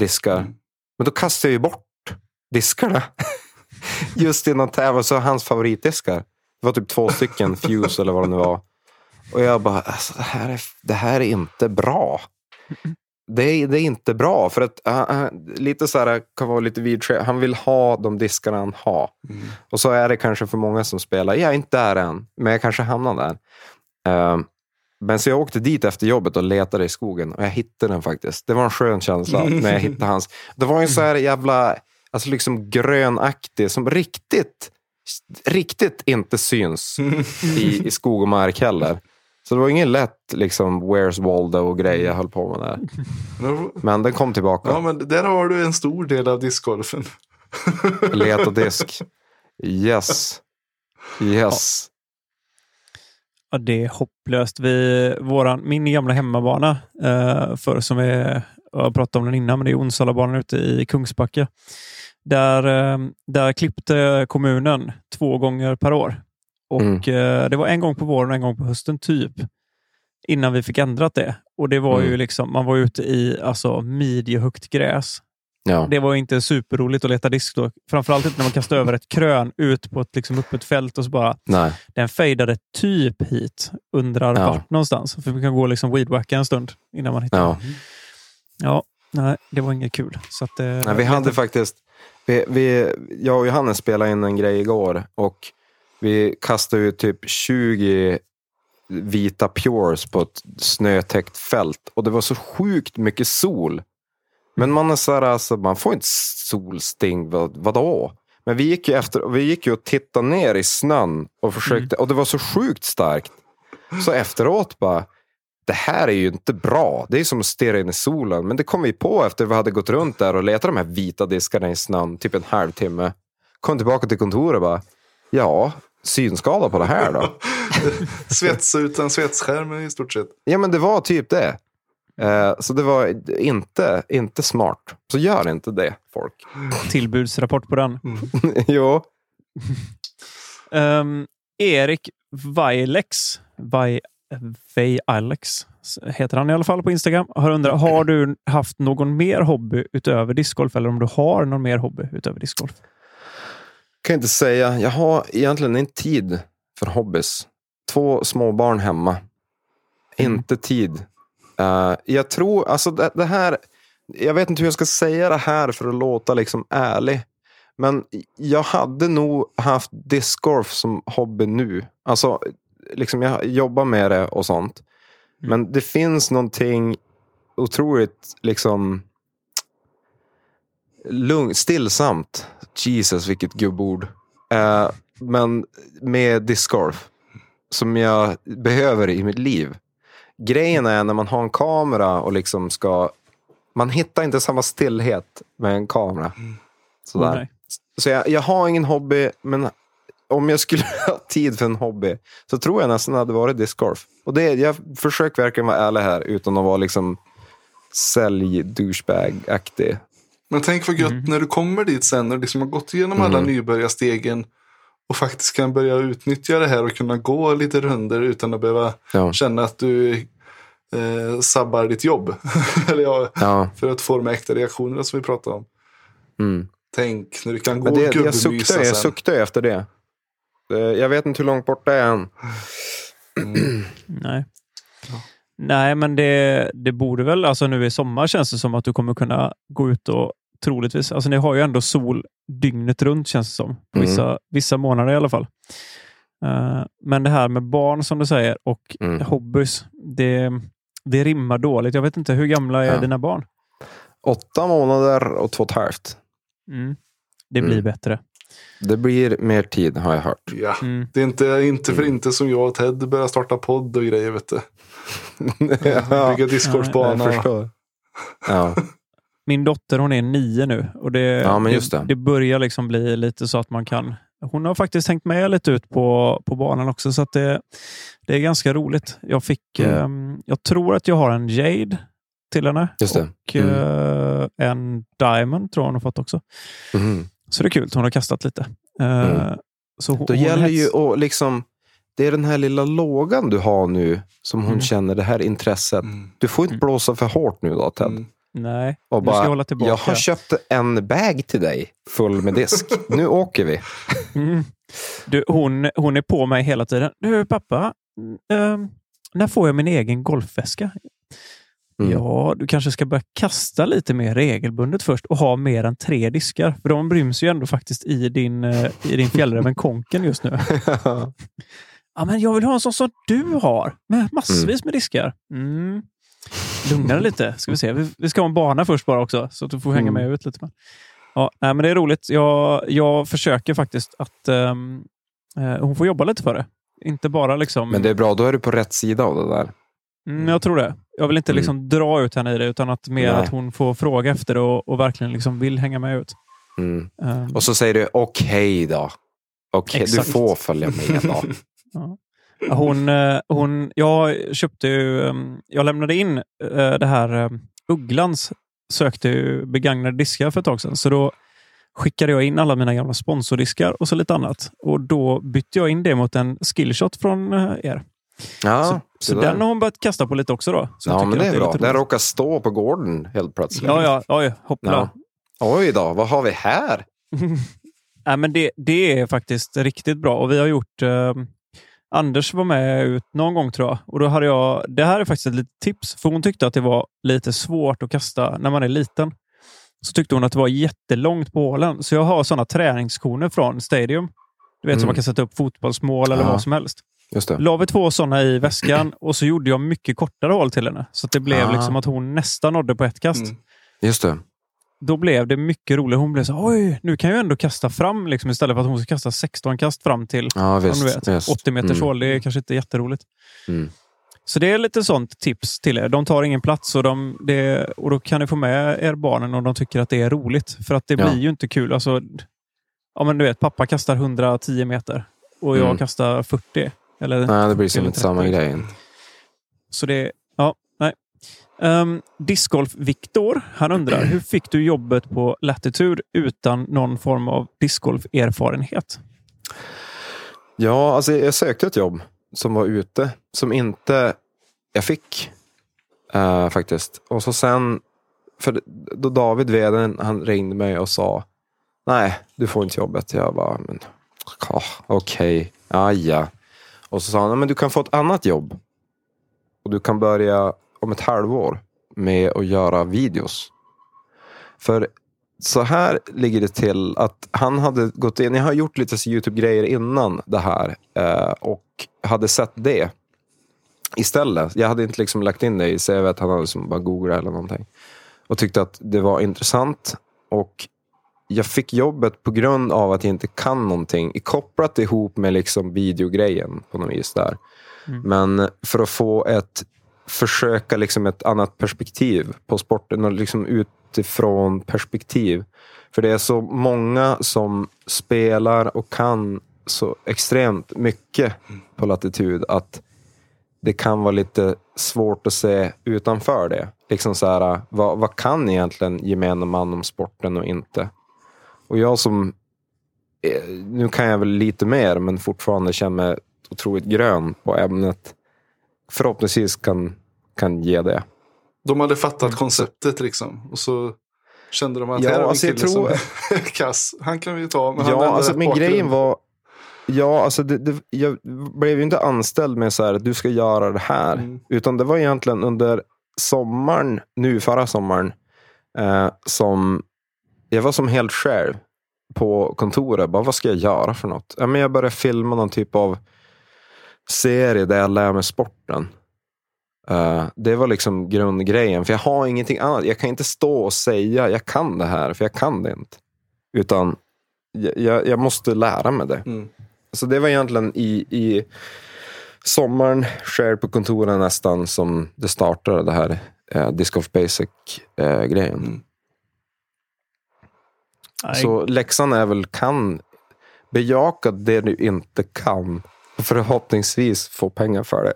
diskar. Mm. Men då kastade jag ju bort diskarna. just innan tävlan så hans favoritdiskar. Det var typ två stycken Fuse eller vad det nu var. Och jag bara, alltså, det, här är, det här är inte bra. Det är, det är inte bra. För att uh, lite så här, kan vara lite. Han vill ha de diskarna han har. Mm. Och så är det kanske för många som spelar. Jag är inte där än, men jag kanske hamnar där. Uh, men så jag åkte dit efter jobbet och letade i skogen och jag hittade den faktiskt. Det var en skön känsla när jag hittade hans. Det var en så här jävla alltså liksom grönaktig som riktigt, riktigt inte syns i, i skog och mark heller. Så det var ingen lätt liksom, Where's Waldo och grej jag höll på med där. Men den kom tillbaka. Ja, men där har du en stor del av discgolfen. Leta disk. Yes. Yes. Ja, det är hopplöst. Vi, våran, min gamla hemmabana, eh, för som vi har pratat om den innan, men det är Onsalabanan ute i Kungsbacka. Där, eh, där klippte kommunen två gånger per år. Och mm. Eh, det var en gång på våren och en gång på hösten, typ. Innan vi fick ändrat det. Och det var mm. ju liksom, Man var ute i alltså, midjehögt gräs. Ja. Det var inte superroligt att leta disk då. Framförallt inte när man kastade över ett krön ut på ett liksom, öppet fält och så bara... Nej. Den fejdade typ hit. Undrar ja. vart någonstans. För vi kan gå liksom weedwacka en stund innan man hittar. Ja. ja, nej, det var inget kul. Så att, eh, nej, vi hade faktiskt vi, vi, jag och Johannes spelade in en grej igår och Vi kastade ut typ 20 vita Pures på ett snötäckt fält och det var så sjukt mycket sol. Men man är så här, alltså, man får inte solsting, vad, vadå? Men vi gick ju efter, vi gick ju och tittade ner i snön och försökte, och det var så sjukt starkt. Så efteråt bara, det här är ju inte bra. Det är som att stirra in i solen. Men det kom vi på efter vi hade gått runt där och letat de här vita diskarna i snön, typ en halvtimme. Kom tillbaka till kontoret och bara, ja, synskada på det här då? Svetsa utan svetsskärm i stort sett. Ja, men det var typ det. Eh, så det var inte, inte smart. Så gör inte det, folk. Tillbudsrapport på den. jo. Um, Erik Vailex, Vai, Vailex heter han i alla fall på Instagram, har undrat, har du haft någon mer hobby utöver discgolf eller om du har någon mer hobby utöver discgolf? Kan inte säga. Jag har egentligen inte tid för hobbys. Två småbarn hemma. Mm. Inte tid. Uh, jag tror, alltså det, det, här, jag vet inte hur jag ska säga det här för att låta liksom ärlig. Men jag hade nog haft discgolf som hobby nu. Alltså, liksom jag jobbar med det och sånt. Mm. Men det finns någonting otroligt liksom lugn, stillsamt. Jesus, vilket gubbord. Uh, men med discgolf. Som jag behöver i mitt liv. Grejen är när man har en kamera och liksom ska... Man hittar inte samma stillhet med en kamera. Sådär. Nej. Så jag, jag har ingen hobby, men om jag skulle ha tid för en hobby så tror jag nästan hade varit discgolf. Och det, jag försöker verkligen vara ärlig här utan att vara liksom sälj douchebag-aktig. Men tänk vad gött Mm. när du kommer dit sen och liksom har gått igenom alla Mm. nybörjarstegen och faktiskt kan börja utnyttja det här och kunna gå lite runder utan att behöva Ja. känna att du eh, sabbar ditt jobb. Eller ja, Ja. för att få de äkta reaktionerna som vi pratade om. Mm. Tänk när du kan gå Men och det, jag gubbmysa suktar, jag sen. suktar ju efter det. Det- Jag vet inte hur långt bort det är än. Nej. Nej, men det, det borde väl, alltså nu i sommar känns det som att du kommer kunna gå ut och troligtvis, alltså ni har ju ändå sol dygnet runt känns det som. På Mm. Vissa, vissa månader i alla fall. Eh, men det här med barn som du säger och Mm. hobbys, det, det rimmar dåligt. Jag vet inte, hur gamla är Ja. dina barn? Åtta månader och två och ett halvt. Mm. Det blir Mm. bättre. Det blir mer tid har jag hört. Ja. Mm. Det är inte, inte för inte som jag och Ted börjar starta podd och grejer. Vet du. Ja, Bygga discgolfbana. jag förstår. Ja. Min dotter hon är nio nu och det, Ja, men just det. det börjar liksom bli lite så att man kan... Hon har faktiskt hängt med lite ut på, på banan också så att det, det är ganska roligt. Jag fick, Mm. ehm, jag tror att jag har en Jade till henne Just det. och Mm. eh, en Diamond tror jag hon har fått också. Mhm. Så det är kul, hon har kastat lite. Eh, Mm. så hon, Då hon gäller hets- ju att liksom, det är den här lilla lågan du har nu som hon Mm. känner det här intresset. Mm. Du får inte Mm. blåsa för hårt nu då Ted. Mm. Nej, Och nu ska jag bara, hålla tillbaka. jag har köpt en bag till dig full med disk. nu åker vi. Mm. Du, hon, hon är på mig hela tiden. Du pappa, ehm, när får jag min egen golfväska? Mm. Ja, du kanske ska börja kasta lite mer regelbundet först och ha mer än tre diskar. För de ryms ju ändå faktiskt i din, eh, i din fjällräven Konken just nu. Ja, men jag vill ha en sån som du har, med massvis med diskar. Mm. Lugna dig lite, ska vi se. Vi, vi ska ha en bana först bara också, så att du får hänga Mm. med ut lite. Ja, nej, men det är roligt. Jag, jag försöker faktiskt att ehm, eh, hon får jobba lite för det. Inte bara liksom... Men det är bra, då är du på rätt sida av det där. Mm, jag tror det. Jag vill inte Mm. liksom dra ut henne i det, utan att mer Nej. att hon får fråga efter det och, och verkligen liksom vill hänga med ut. Mm. Ehm, Och så säger du okej då. Okej, du Exakt. får följa med då. Ja, Hon, eh, hon, jag köpte ju, ehm, jag lämnade in eh, det här ehm, Ugglans sökte ju begagnade diskar för ett tag sedan. Så då skickade jag in alla mina gamla sponsordiskar och så lite annat. Och då bytte jag in det mot en skillshot från eh, er. Ja, så det så den har hon börjat kasta på lite också då. Så jag ja men det att är bra. Den råkar stå på gården helt plötsligt. Ja, ja, oj, hoppla. Ja. Oj då, vad har vi här? Nej, men det, det är faktiskt riktigt bra och vi har gjort eh, Anders var med ut någon gång tror jag. Och då hade jag, det här är faktiskt ett litet tips, för hon tyckte att det var lite svårt att kasta när man är liten. Så tyckte hon att det var jättelångt på hålen. Så jag har sådana träningskoner från Stadium Du vet, Mm. som man kan sätta upp fotbollsmål eller Ja. vad som helst. Just det. La vi två sådana i väskan och så gjorde jag mycket kortare hål till henne. Så att det blev Ah. liksom att hon nästan nådde på ett kast. Mm. Just det. Då blev det mycket roligare. Hon blev så oj, nu kan jag ändå kasta fram liksom, istället för att hon ska kasta 16 kast fram till Ja, visst. vet, visst. 80 meters Mm. hål. Det är kanske inte jätteroligt. Mm. Så det är lite sånt tips till er. De tar ingen plats och, de, det, och då kan ni få med er barnen om de tycker att det är roligt. För att det Ja. blir ju inte kul. Alltså, ja, men du vet, pappa kastar 110 meter och jag Mm. kastar 40. Eller, Nej, det blir som inte samma 30. grej. Så det, ja. Um, Discgolf Viktor, han undrar, hur fick du jobbet på Latitude utan någon form av discgolf-erfarenhet? Ja, alltså jag sökte ett jobb som var ute, som inte jag fick. uh, faktiskt. Och så sen, för då David, Veden, han ringde mig och sa Nej, du får inte jobbet. Jag bara, men ah, okej, ja, ja. Och så sa han, men du kan få ett annat jobb. Och du kan börja om ett halvår med att göra videos. För så här ligger det till att han hade gått in, jag har gjort lite YouTube-grejer innan det här eh, och hade sett det istället. Jag hade inte liksom lagt in det i CVt, han hade som bara googlat eller någonting. Och tyckte att det var intressant. Och jag fick jobbet på grund av att jag inte kan någonting. Kopplat ihop med liksom videogrejen på något vis där. Mm. Men för att få ett försöka liksom ett annat perspektiv på sporten och liksom utifrån perspektiv. För det är så många som spelar och kan så extremt mycket på latitud att det kan vara lite svårt att se utanför det. Liksom så här, vad, vad kan egentligen gemene man om sporten och inte? Och jag som, eh, nu kan jag väl lite mer, men fortfarande känner mig otroligt grön på ämnet. Förhoppningsvis kan, kan ge det. De hade fattat konceptet liksom. Och så kände de att Ja, här är en alltså, jag kille tror- som är kass. Han kan vi ju ta. Men han Ja, ändrar alltså men grejen var... Ja, alltså det, det, jag blev ju inte anställd med så här att du ska göra det här. Mm. Utan det var egentligen under sommaren, nu förra sommaren, eh, som jag var som helt själv på kontoret. Bara, vad ska jag göra för något? Ja, men jag började filma någon typ av serie där jag lär mig sporten. Eh, det var liksom grundgrejen. För jag har ingenting annat. Jag kan inte stå och säga jag kan det här, för jag kan det inte. Utan jag, jag, måste lära mig det. Mm. Så det var egentligen i, i sommaren, själv på kontoret nästan, som det startade det här eh, Disc Golf Basic-grejen. Mm. Nej, Så läxan är väl, kan bejaka det du inte kan. Förhoppningsvis få pengar för det.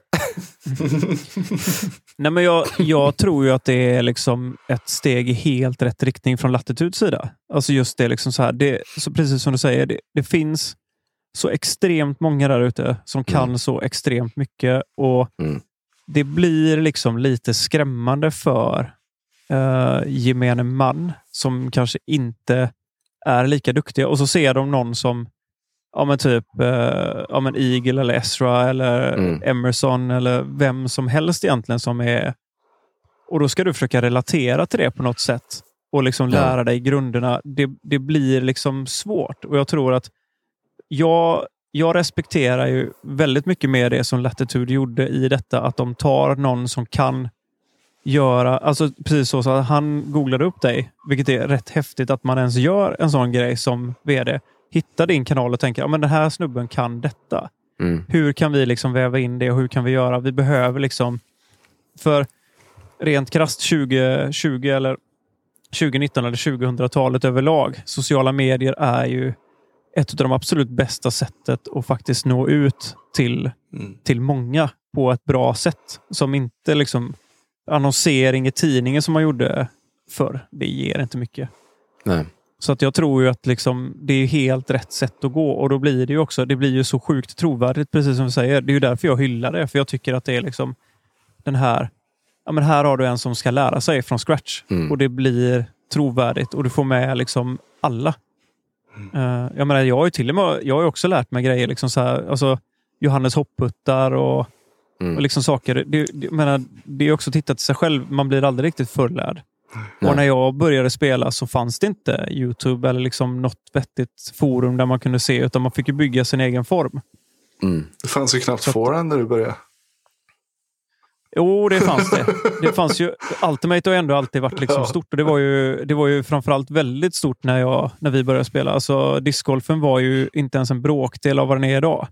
Nej, men jag, jag tror ju att det är liksom ett steg i helt rätt riktning från Latituds sida. Alltså just det, liksom så här, det så precis som du säger, det, det finns så extremt många där ute som kan så extremt mycket. Och Mm. Det blir liksom lite skrämmande för uh, gemene man som kanske inte är lika duktiga. Och så ser de någon som ja, men typ eh, ja, men Eagle eller Ezra eller Mm. Emerson eller vem som helst egentligen som är... Och då ska du försöka relatera till det på något sätt och liksom Ja. lära dig grunderna. Det, det blir liksom svårt och jag tror att jag, jag respekterar ju väldigt mycket mer det som Latitude gjorde i detta. Att de tar någon som kan göra, alltså precis så, så att han googlade upp dig, vilket är rätt häftigt att man ens gör en sån grej som vd. Hittar din kanal och tänker, ja men den här snubben kan detta. Mm. Hur kan vi liksom väva in det och hur kan vi göra? Vi behöver liksom, för rent krasst 2020 eller 2019 eller 2000-talet överlag, sociala medier är ju ett av de absolut bästa sättet att faktiskt nå ut till, Mm. till många på ett bra sätt. Som inte liksom annonsering i tidningen som man gjorde förr. Det ger inte mycket. Nej. Så att jag tror ju att liksom, det är helt rätt sätt att gå och då blir det ju också, det blir ju så sjukt trovärdigt precis som du säger. Det är ju därför jag hyllar det, för jag tycker att det är liksom den här, ja men här har du en som ska lära sig från scratch Mm. och det blir trovärdigt och du får med liksom alla. Eh, jag menar, jag har ju till och med, jag har också lärt mig grejer, liksom så här, alltså Johannes hopputtar och, Mm. och liksom saker. Det, det, menar, det är också att titta till sig själv, man blir aldrig riktigt förlärd. Och när jag började spela så fanns det inte Youtube eller liksom något vettigt forum där man kunde se, utan man fick ju bygga sin egen form. Mm. Det fanns ju knappt forehand när du började. Jo, det fanns det. Det fanns ju, Ultimate har ändå alltid varit liksom Ja. stort och det var ju, det var ju framförallt väldigt stort när, jag, när vi började spela. Alltså, discgolfen var ju inte ens en bråkdel av vad den är idag.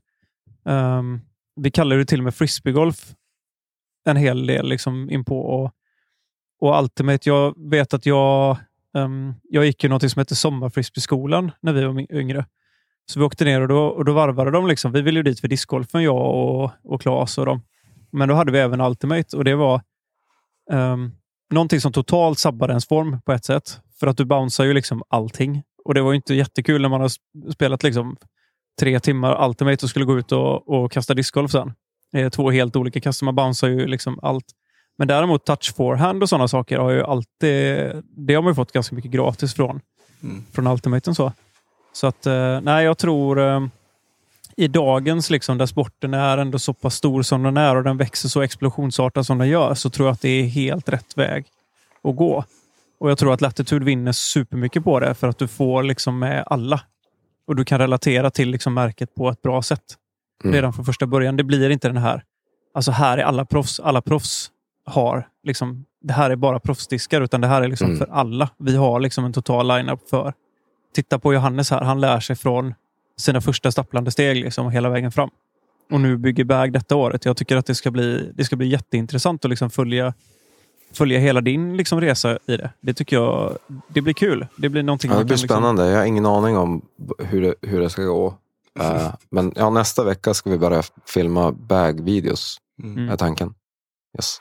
Um, vi kallar det till och med frisbeegolf en hel del liksom in på. Och, och Ultimate, jag vet att jag, um, jag gick ju något som hette Sommarfrisbeeskolan när vi var yngre. Så vi åkte ner och då, och då varvade de. Liksom. Vi ville ju dit för discgolfen, jag och, och Claes och dem. Men då hade vi även Ultimate och det var um, någonting som totalt sabbade ens form på ett sätt. För att du bouncear ju liksom allting. Och det var ju inte jättekul när man har spelat liksom tre timmar Ultimate och skulle gå ut och, och kasta discgolf sen. Det är två helt olika kast. Man bouncear ju liksom allt. Men däremot touch forehand och sådana saker har ju alltid... Det har man ju fått ganska mycket gratis från, Mm. från Ultimaten. Så, så att, eh, nej, jag tror eh, i dagens, liksom, där sporten är ändå så pass stor som den är och den växer så explosionsartat som den gör, så tror jag att det är helt rätt väg att gå. Och jag tror att Latitude vinner supermycket på det för att du får liksom med alla. Och du kan relatera till liksom märket på ett bra sätt Mm. redan från första början. Det blir inte den här, alltså här är alla proffs. Alla proffs har, liksom, det här är bara proffsdiskar, utan det här är liksom Mm. för alla. Vi har liksom en total line-up för. Titta på Johannes här, han lär sig från sina första stapplande steg liksom, hela vägen fram. Och nu bygger Bag detta året. Jag tycker att det ska bli, det ska bli jätteintressant att liksom följa, följa hela din liksom, resa i det. Det tycker jag det blir kul. Det blir någonting Ja, det blir kan, liksom- spännande. Jag har ingen aning om hur det, hur det ska gå. Eh, men ja, nästa vecka ska vi börja filma bag-videos, Mm. är tanken. Yes.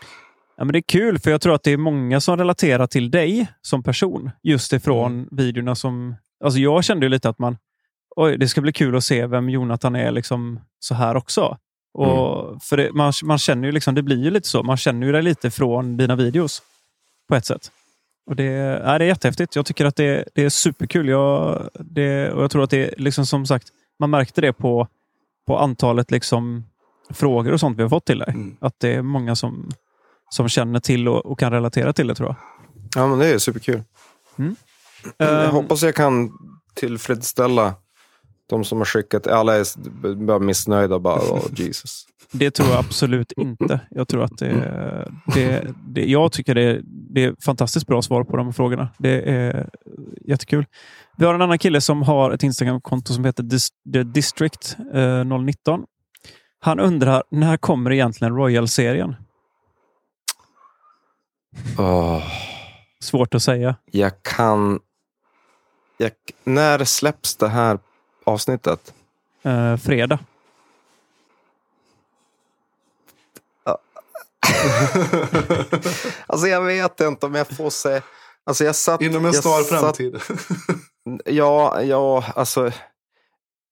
Ja, men det är kul, för jag tror att det är många som relaterar till dig som person. Just ifrån Mm. videorna som... Alltså jag kände ju lite att man... Oj, det ska bli kul att se vem Jonathan är liksom så här också. Och för det, man, man känner ju liksom, det blir ju lite så. Man känner ju dig lite från dina videos. På ett sätt. Och det, ja, det är jättehäftigt. Jag tycker att det, det är superkul. Jag, det, och jag tror att det är liksom som sagt, man märkte det på, på antalet liksom frågor och sånt vi har fått till dig. Mm. Att det är många som, som känner till och, och kan relatera till det tror jag. Ja, men det är superkul. Jag Ehm, hoppas jag kan tillfredsställa de som har skickat. Alla är bara missnöjda. Bara, oh, Jesus. Det tror jag absolut inte. Jag tror att det, det, det jag tycker det, det är fantastiskt bra svar på de frågorna. Det är jättekul. Vi har en annan kille som har ett Instagram-konto som heter Dis- The District eh, 019. Han undrar, när kommer egentligen Royal-serien? Åh, Svårt att säga. jag kan... Jag, när släpps det här avsnittet? Eh, fredag. Alltså jag vet inte om jag får se... Alltså jag satt, Inom en snar satt- framtid. Ja, ja, alltså.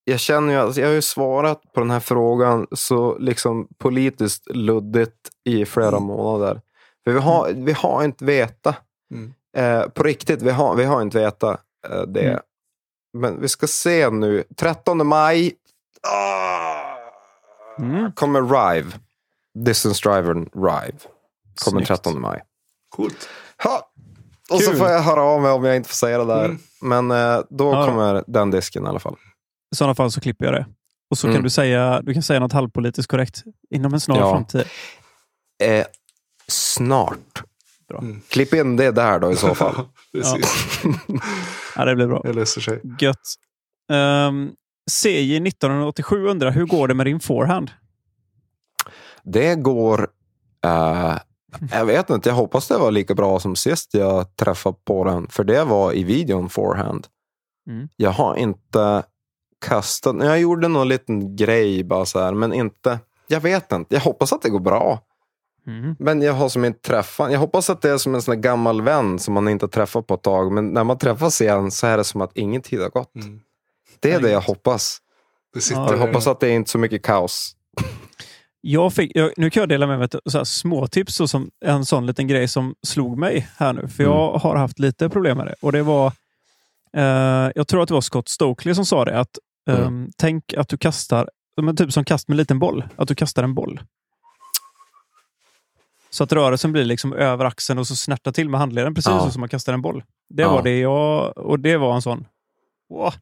Jag känner ju, alltså, jag har ju svarat på den här frågan så liksom politiskt luddigt i flera månader. För vi har, vi har inte veta. Mm. Eh, på riktigt, vi har, vi har inte veta eh, det. Mm. Men vi ska se nu. 13 maj ah, Mm. kommer Rive. Distance Driver Rive. Kommer Snyggt. 13 maj. Coolt. Ha! Och så Kul. får jag höra av mig om jag inte får säga det där. Mm. Men eh, då Ja. kommer den disken i alla fall. I sådana fall så klipper jag det. Och så Mm. kan du säga, du kan säga något halvpolitiskt korrekt inom en snar Ja. framtid. Eh, snart. Bra. Mm. Klipp in det där då i så fall. Precis. Ja, det blir bra. Det löser sig. Gött. Um, CJ 1987 undrar, hur går det med din forehand? Det går... eh, jag vet inte, jag hoppas det var lika bra som sist jag träffade på den. För det var i videon forehand. Mm. Jag har inte kastat... Jag gjorde någon liten grej bara så här, men inte... Jag vet inte. Jag hoppas att det går bra. Mm. Men jag har som inte träffat... Jag hoppas att det är som en sån gammal vän som man inte har träffat på ett tag. Men när man träffas igen så är det som att ingen tid har gått. Mm. Det är Nej, det jag hoppas. Det Ja, Jag hoppas att det är inte så mycket kaos. Jag fick, jag, nu kan jag dela med mig av småtips, så som en sån liten grej som slog mig här nu. För jag har haft lite problem med det. Och det var, eh, jag tror att det var Scott Stokely som sa det, att Mm. ehm, tänk att du kastar, men typ som kast med en liten boll, att du kastar en boll. Så att rörelsen blir liksom över axeln och så snärtar till med handleden precis Ja. som man kastar en boll. Det Ja. var det jag... Och det var en sån... Wow.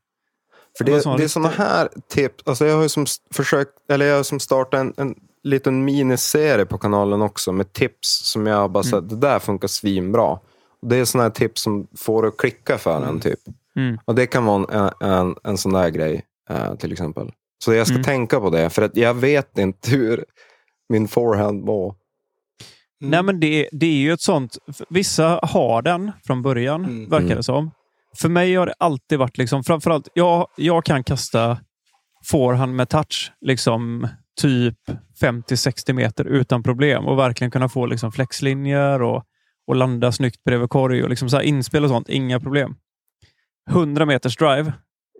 För Det det, sån det är sådana här tips. Alltså jag har som försökt, eller jag har som startat en, en liten miniserie på kanalen också med tips som jag bara sagt, det där funkar svinbra. Det är sådana här tips som får att klicka för en typ. Mm. Och det kan vara en, en, en sån där grej eh, till exempel. Så jag ska Mm. tänka på det, för att jag vet inte hur min forehand var. Mm. Nej, men det, det är ju ett sånt... Vissa har den från början, Mm. verkar Mm. det som. För mig har det alltid varit liksom, framförallt, jag, jag kan kasta forehand med touch, liksom typ 50-60 meter utan problem och verkligen kunna få liksom flexlinjer och, och landa snyggt bredvid korg och liksom så här inspel och sånt. Inga problem. 100 meters drive,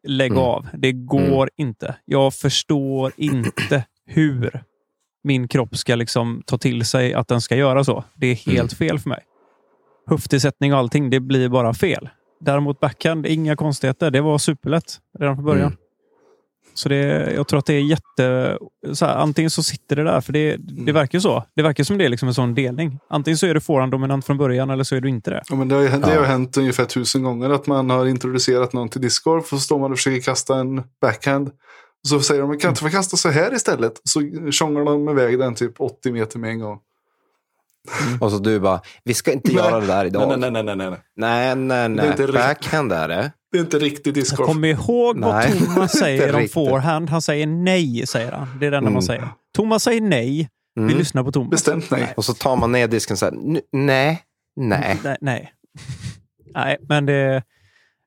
lägg Mm. av. Det går inte. Jag förstår inte hur min kropp ska liksom ta till sig att den ska göra så. Det är helt fel för mig. Höftillsättning och allting, det blir bara fel. Däremot backhand, inga konstigheter. Det var superlätt redan från början. Mm. Så det, jag tror att det är jätte... Så här, antingen så sitter det där, för det, det verkar ju så. Det verkar som det är liksom en sån delning. Antingen så är du forehand-dominant från början eller så är du inte det. Ja, men det har, det Ja. har hänt ungefär tusen gånger att man har introducerat någon till discgolf och så står man och försöker kasta en backhand. Så säger de, "Men kan jag inte få kasta så här istället? Så tjongar de iväg den typ 80 meter med en gång. Och så du bara, vi ska inte göra det där idag. Nej, nej, nej, nej, nej. nej, nej. Det är inte nej. riktigt- Backhand är det. Det är inte riktigt discgolf. Kom ihåg vad Nej, Thomas säger om forehand. Han säger nej, säger han. Det är det enda Mm. man säger. Thomas säger nej. Vi Mm. lyssnar på Thomas. Bestämt nej. Och så tar man ner disken så här, "N- nej, nej. Nej, nej. nej, men det...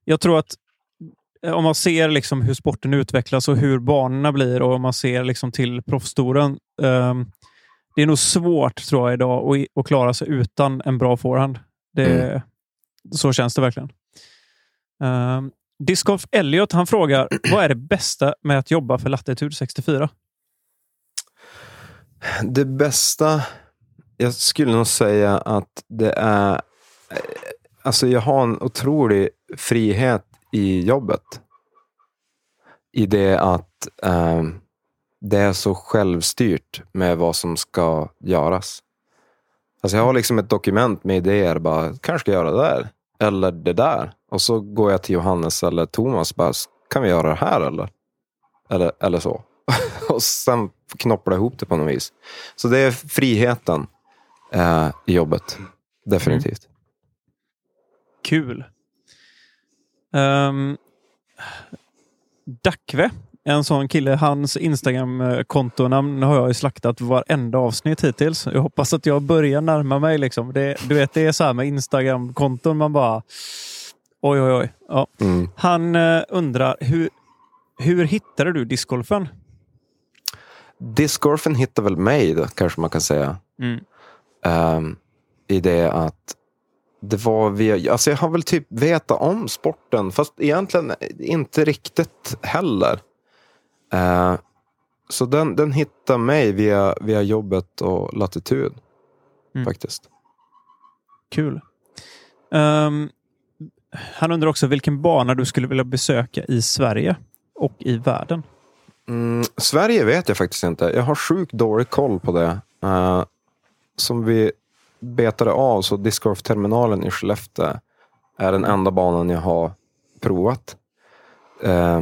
Jag tror att om man ser liksom hur sporten utvecklas och hur banorna blir och om man ser liksom till proffstouren. ehm, det är nog svårt tror jag idag att, att klara sig utan en bra forehand. Det, Så känns det verkligen. Um, Discgolf Elliot han frågar, vad är det bästa med att jobba för Latitude 64? Det bästa, jag skulle nog säga att det är... eh, Alltså jag har en otrolig frihet i jobbet. I det att eh, det är så självstyrt med vad som ska göras. Alltså jag har liksom ett dokument med idéer. Bara, kanske ska jag göra det där. Eller det där. Och så går jag till Johannes eller Thomas. Bara, kan vi göra det här eller? Eller, eller så. och sen knoppla ihop det på något vis. Så det är friheten eh, i jobbet. Definitivt. Mm. Kul. Um, Dackve, en sån kille, hans Instagram-kontonamn har jag ju slaktat varenda avsnitt hittills. Jag hoppas att jag börjar närma mig. Liksom. Det, du vet, det är så här med Instagram-konton, man bara... Oj, oj, oj. Ja. Mm. Han eh, undrar, hur, hur hittade du discgolfen? Discgolfen hittar väl mig, då, kanske man kan säga. Mm. Ehm, I det att det var via, alltså jag har väl typ vetat om sporten, fast egentligen inte riktigt heller. Eh, så den, den hittar mig via, via jobbet och latitud. Mm. Faktiskt. Kul. Ehm, han undrar också vilken bana du skulle vilja besöka i Sverige och i världen. Mm, Sverige vet jag faktiskt inte. Jag har sjukt dålig koll på det. Eh, som vi betade av så discgolfterminalen i Skellefteå är den enda banan jag har provat. Eh,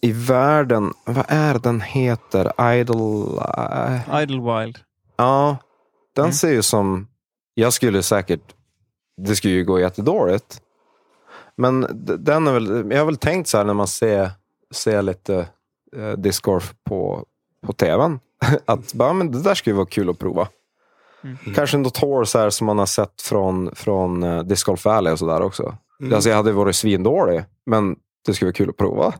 I världen, vad är den heter? Idle... eh, Idlewild. ja, den Mm. ser ju som... Jag skulle säkert... Det skulle ju gå jättedåligt. Men den är väl... Jag har väl tänkt så här när man ser, ser lite eh, discgolf på, på tvn. Att bara, men det där skulle vara kul att prova. Mm. Kanske något hår så här som man har sett från, från uh, Disc Golf Valley och sådär också. Mm. Alltså jag hade varit svindålig, men det skulle vara kul att prova.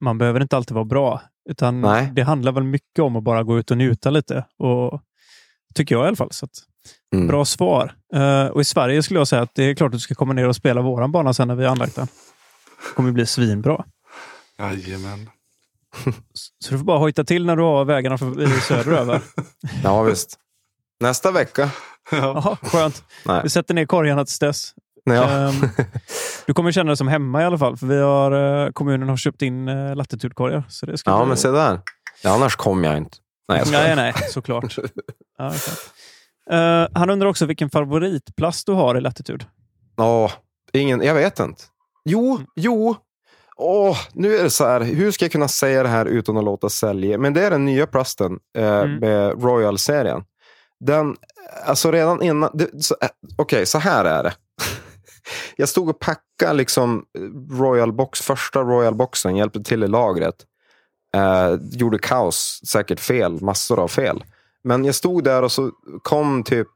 Man behöver inte alltid vara bra, utan Nej. det handlar väl mycket om att bara gå ut och njuta lite. Och, tycker jag i alla fall. Så att, Mm. Bra svar. Eh, och I Sverige skulle jag säga att det är klart att du ska komma ner och spela våran bana sen när vi har anlagt den. Det kommer bli svinbra. Jajamän. Så du får bara hojta till när du har vägarna förbi söderöver. Ja, visst. Nästa vecka. Ja. Jaha, skönt. Nej. Vi sätter ner korgarna tills dess. Ja. Ehm, du kommer känna dig som hemma i alla fall. För vi har, eh, kommunen har köpt in uh, latitudkorgar. Så det ska ja, bli- men se där. Ja, annars kommer jag inte. Nej, jag. Nej, nej, såklart. Ja. Eh, han undrar också vilken favoritplast du har i Latitude. Ja, ingen, jag vet inte. Jo, Mm. jo. Åh, nu är det så här, hur ska jag kunna säga det här utan att låta sälja? Men det är den nya plasten eh, Mm. med Royal-serien. Den, alltså redan innan, eh, okej, så här är det. jag stod och packade liksom Royal Box, första Royal Boxen, hjälpte till i lagret. Eh, gjorde kaos, säkert fel, massor av fel. Men jag stod där och så kom typ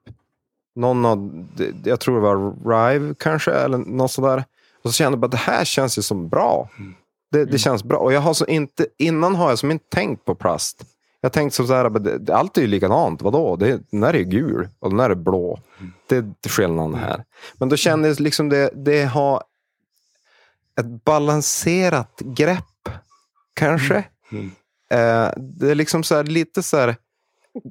någon av, jag tror det var Rive kanske, eller något sådär. Och så kände jag bara, det här känns ju som bra. Det, det känns bra. Och jag har så inte, innan har jag som inte tänkt på plast. Jag tänkte så här, det, det, allt är ju likadant. Vadå? Det, den här är gul och den här är blå. Det är skillnaden här. Men då kände jag liksom det, det har ett balanserat grepp. Kanske. Mm. Eh, det är liksom så här, lite så här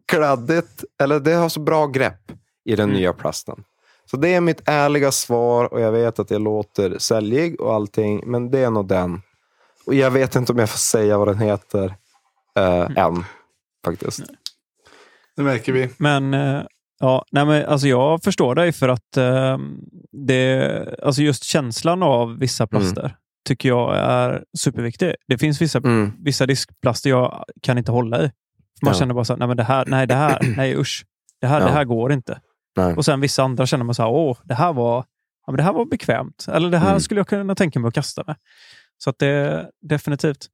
kladdigt. Eller det har så bra grepp i den nya plasten. Så det är mitt ärliga svar och jag vet att jag låter säljig och allting. Men det är nog den. Och jag vet inte om jag får säga vad den heter eh, än. Faktiskt. Det märker vi. Men, eh, ja, nej men alltså jag förstår dig för att eh, det, alltså just känslan av vissa plaster tycker jag är superviktig. Det finns vissa, Mm. vissa diskplaster jag kan inte hålla i. Man Ja. känner bara så här, nej men det här, nej det här, nej usch. Det här, Ja. det här går inte. Nej. Och sen vissa andra känner man så här, åh, det här var, ja, men det här var bekvämt. Eller det här Mm. skulle jag kunna tänka mig att kasta med. Så att det definitivt.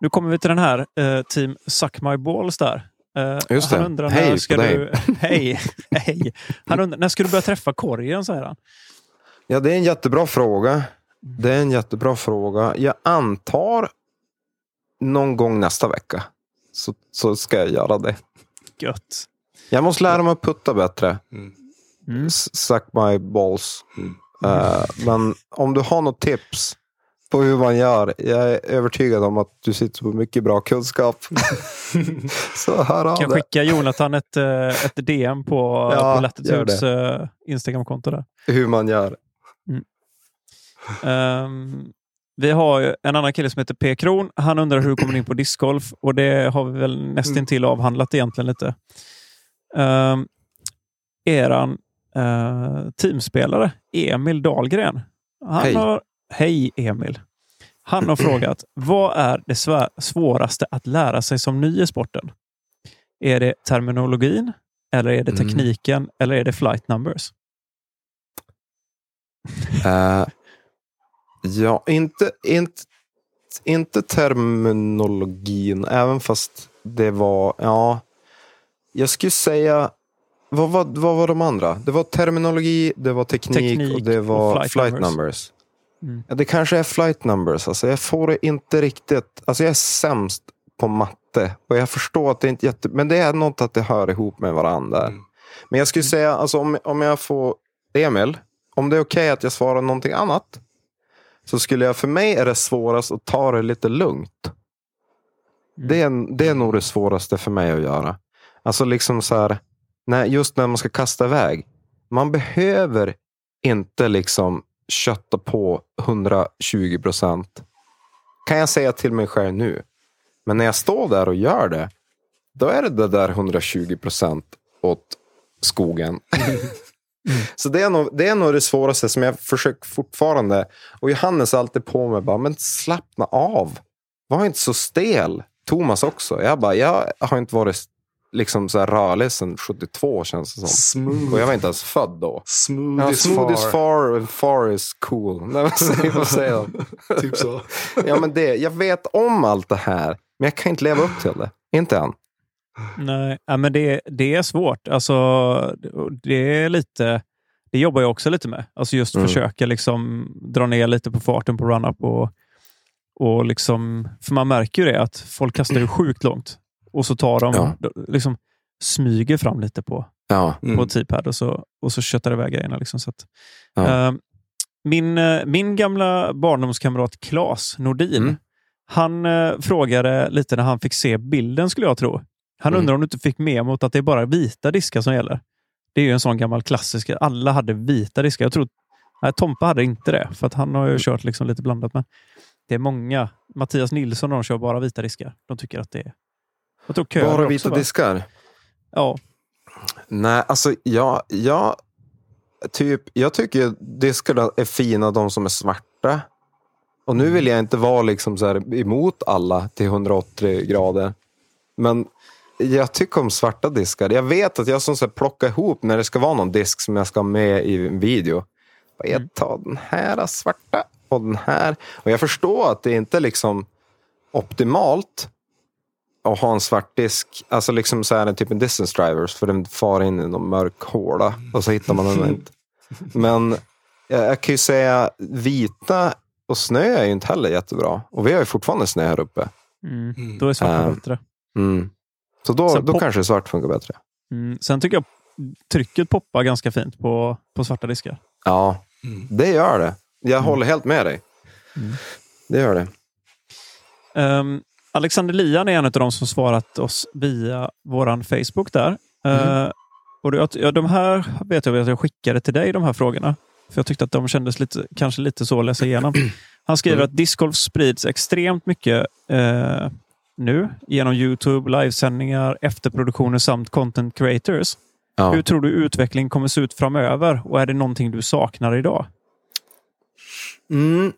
Nu kommer vi till den här, eh, Team Suck My Balls där. Eh, Just han det. undrar Hej på ska dig. du... Hej! Hej! Han undrar, när ska du börja träffa korgen, säger han. Ja, det är en jättebra fråga. Det är en jättebra fråga. Jag antar någon gång nästa vecka. Så, så ska jag göra det. Gött. Jag måste lära mig att putta bättre. Mm. Mm. Suck my balls. Mm. Eh, men om du har något tips på hur man gör. Jag är övertygad om att du sitter på mycket bra kunskap. så hör av Kan dig. skicka Jonathan ett, eh, ett DM på, Ja, på Latitudes eh, Instagramkonto där. Hur man gör. Ehm, vi har en annan kille som heter P. Kron. Han undrar hur du kommer in på discgolf och det har vi väl nästintill avhandlat egentligen lite. Um, eran eh, teamspelare Emil Dahlgren. Han Hej. Har, hej Emil. Han har frågat, vad är det svåraste att lära sig som ny i sporten? Är det terminologin? Eller är det Mm. tekniken? Eller är det flight numbers? Eh, ja, inte, inte, inte terminologin, även fast det var, ja, jag skulle säga, vad var, vad var de andra? Det var terminologi, det var teknik, Teknik och det var och flight flight, numbers. numbers. Mm. Det kanske är flight numbers. Alltså, jag får det inte riktigt, alltså jag är sämst på matte och jag förstår att det inte är jätte, men det är något att det hör ihop med varandra. Mm. Men jag skulle säga, alltså, om, om jag får, Emil, om det är okej att jag svarar någonting annat. Så skulle jag, för mig är det svårast att ta det lite lugnt. Mm. Det, är, det är nog det svåraste för mig att göra. Alltså liksom så här, när, just när man ska kasta iväg. Man behöver inte liksom kötta på 120 procent. Kan jag säga till mig själv nu. Men när jag står där och gör det. Då är det det där 120 procent åt skogen. Så det är, nog, det är nog det svåraste som jag försöker fortfarande. Och Johannes är alltid på mig bara, men slappna av. Var inte så stel. Thomas också. Jag bara, jag har inte varit liksom så här rörlig sedan 72 känns det som. Smooth. Och jag var inte ens född då. Smooth, Ja, is smooth far. is far and far is cool. Nej, vad säger, vad säger de? typ så. Ja, men det, jag vet om allt det här, men jag kan inte leva upp till det. Inte än. Nej, ja, men det, det är svårt. Alltså, det är lite... Det jobbar jag också lite med. Alltså just Mm. försöka liksom dra ner lite på farten på run-up. Och, och liksom, för man märker ju det att folk kastar ju sjukt långt. Och så tar de, Ja. liksom smyger fram lite på, Ja. på Mm. T-pad och så, och så köttar det iväg grejerna. Liksom, så att, Ja. eh, min, min gamla barndomskamrat Claes Nordin, Mm. han eh, frågade lite när han fick se bilden skulle jag tro. Han Mm. undrar om du inte fick med mot att det är bara vita diskar som gäller. Det är ju en sån gammal klassisk. Alla hade vita diskar. Jag tror nej, Tompa hade inte det, för att han har ju kört liksom lite blandat. Men det är många. Mattias Nilsson de kör bara vita diskar. De tycker att det är... Jag tror Köhler Bara också, vita va? diskar. Ja. Nej, alltså jag, jag, typ, jag tycker diskarna är fina, de som är svarta. Och nu vill jag inte vara liksom så här emot alla till 180 grader. Men jag tycker om svarta diskar. Jag vet att jag som så här plockar ihop när det ska vara någon disk som jag ska ha med i en video. Jag tar den här svarta och den här. Och jag förstår att det inte är liksom optimalt att ha en svart disk. Alltså liksom så här en typ en distance drivers. För den far in i någon mörk håla och så hittar man den inte. Men jag, jag kan ju säga vita och snö är ju inte heller jättebra. Och vi har ju fortfarande snö här uppe. Mm. Då är svarta Ehm, bättre. Mm. Så då, Sen då kanske svart funkar bättre. Mm. Sen tycker jag trycket poppar ganska fint på, på svarta diskar. Ja, Mm. det gör det. Jag håller helt med dig. Mm. Det gör det. Um, Alexander Lian är en av de som svarat oss via våran Facebook där. Eh, och det, ja, de här vet jag att jag skickade till dig, de här frågorna. För jag tyckte att de kändes lite, kanske lite så att läsa igenom. Han skriver Mm. att discgolf sprids extremt mycket eh, nu genom Youtube, livesändningar, efterproduktioner samt content creators. Ja. Hur tror du utveckling kommer se ut framöver? Och är det någonting du saknar idag? Mm.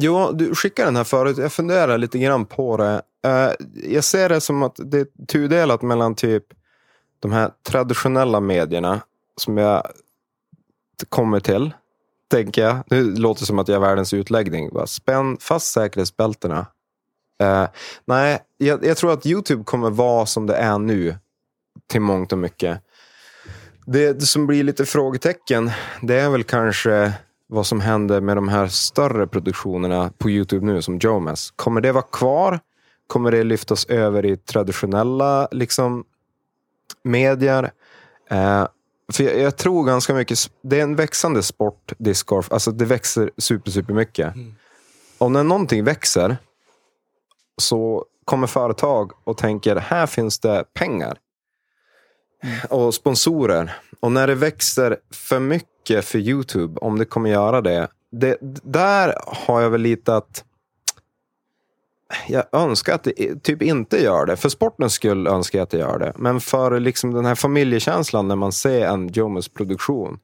Jo, du skickade den här förut. Jag funderar lite grann på det. Eh, jag ser det som att det är tudelat mellan typ de här traditionella medierna som jag kommer till, tänker jag. Nu låter det som att jag är världens utläggning. Bara spänn fast säkerhetsbältena. Eh, nej, jag, jag tror att YouTube kommer vara som det är nu till mångt och mycket. Det, det som blir lite frågetecken, det är väl kanske vad som händer med de här större produktionerna på YouTube nu, som Jomas. Kommer det vara kvar? Kommer det lyftas över i traditionella liksom, medier? Eh, för jag, jag tror ganska mycket, det är en växande sport, discgolf. Alltså det växer super, super mycket. Mm. Och när någonting växer så kommer företag och tänker, här finns det pengar. Och sponsorer. Och när det växer för mycket för YouTube, om det kommer göra det. det där har jag väl lite att jag önskar att det typ inte gör det. För sportens skull önskar jag att det gör det. Men för liksom den här familjekänslan när man ser en Jomas produktion.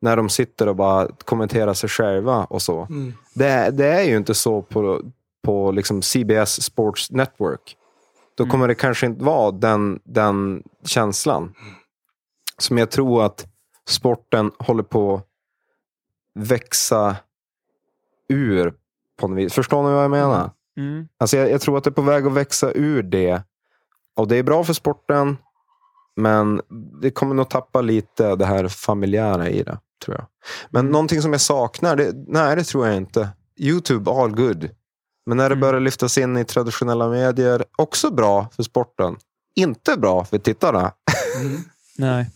När de sitter och bara kommenterar sig själva och så. Mm. Det, det är ju inte så på, på liksom CBS Sports Network. Då Mm. kommer det kanske inte vara den, den känslan. Som jag tror att sporten håller på att växa ur på något vis. Förstår ni vad jag menar? Mm. Alltså jag, jag tror att det är på väg att växa ur det. Och det är bra för sporten. Men det kommer nog tappa lite det här familjära i det. tror jag. Men Mm. någonting som jag saknar, det, nej det tror jag inte. YouTube, all good. Men när det Mm. börjar lyftas in i traditionella medier, också bra för sporten. Inte bra för tittarna. Mm. Nej.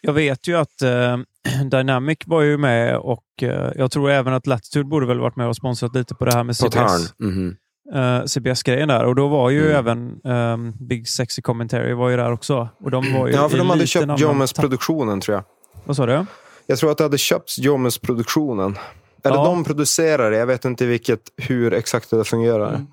Jag vet ju att eh, Dynamic var ju med och eh, jag tror även att Latitude borde väl varit med och sponsrat lite på det här med CBS. Tarn. Mhm. eh, CBS-grejen där. Och då var ju Mm. även ehm, Big Sexy Commentary var ju där också. Och de var ju Ja, för de hade köpt annan Jomes ta- produktionen tror jag. Vad sa du? Jag tror att det hade köpts Jomes produktionen. Eller Ja. de producerar det. Jag vet inte vilket, hur exakt det fungerar. Mm.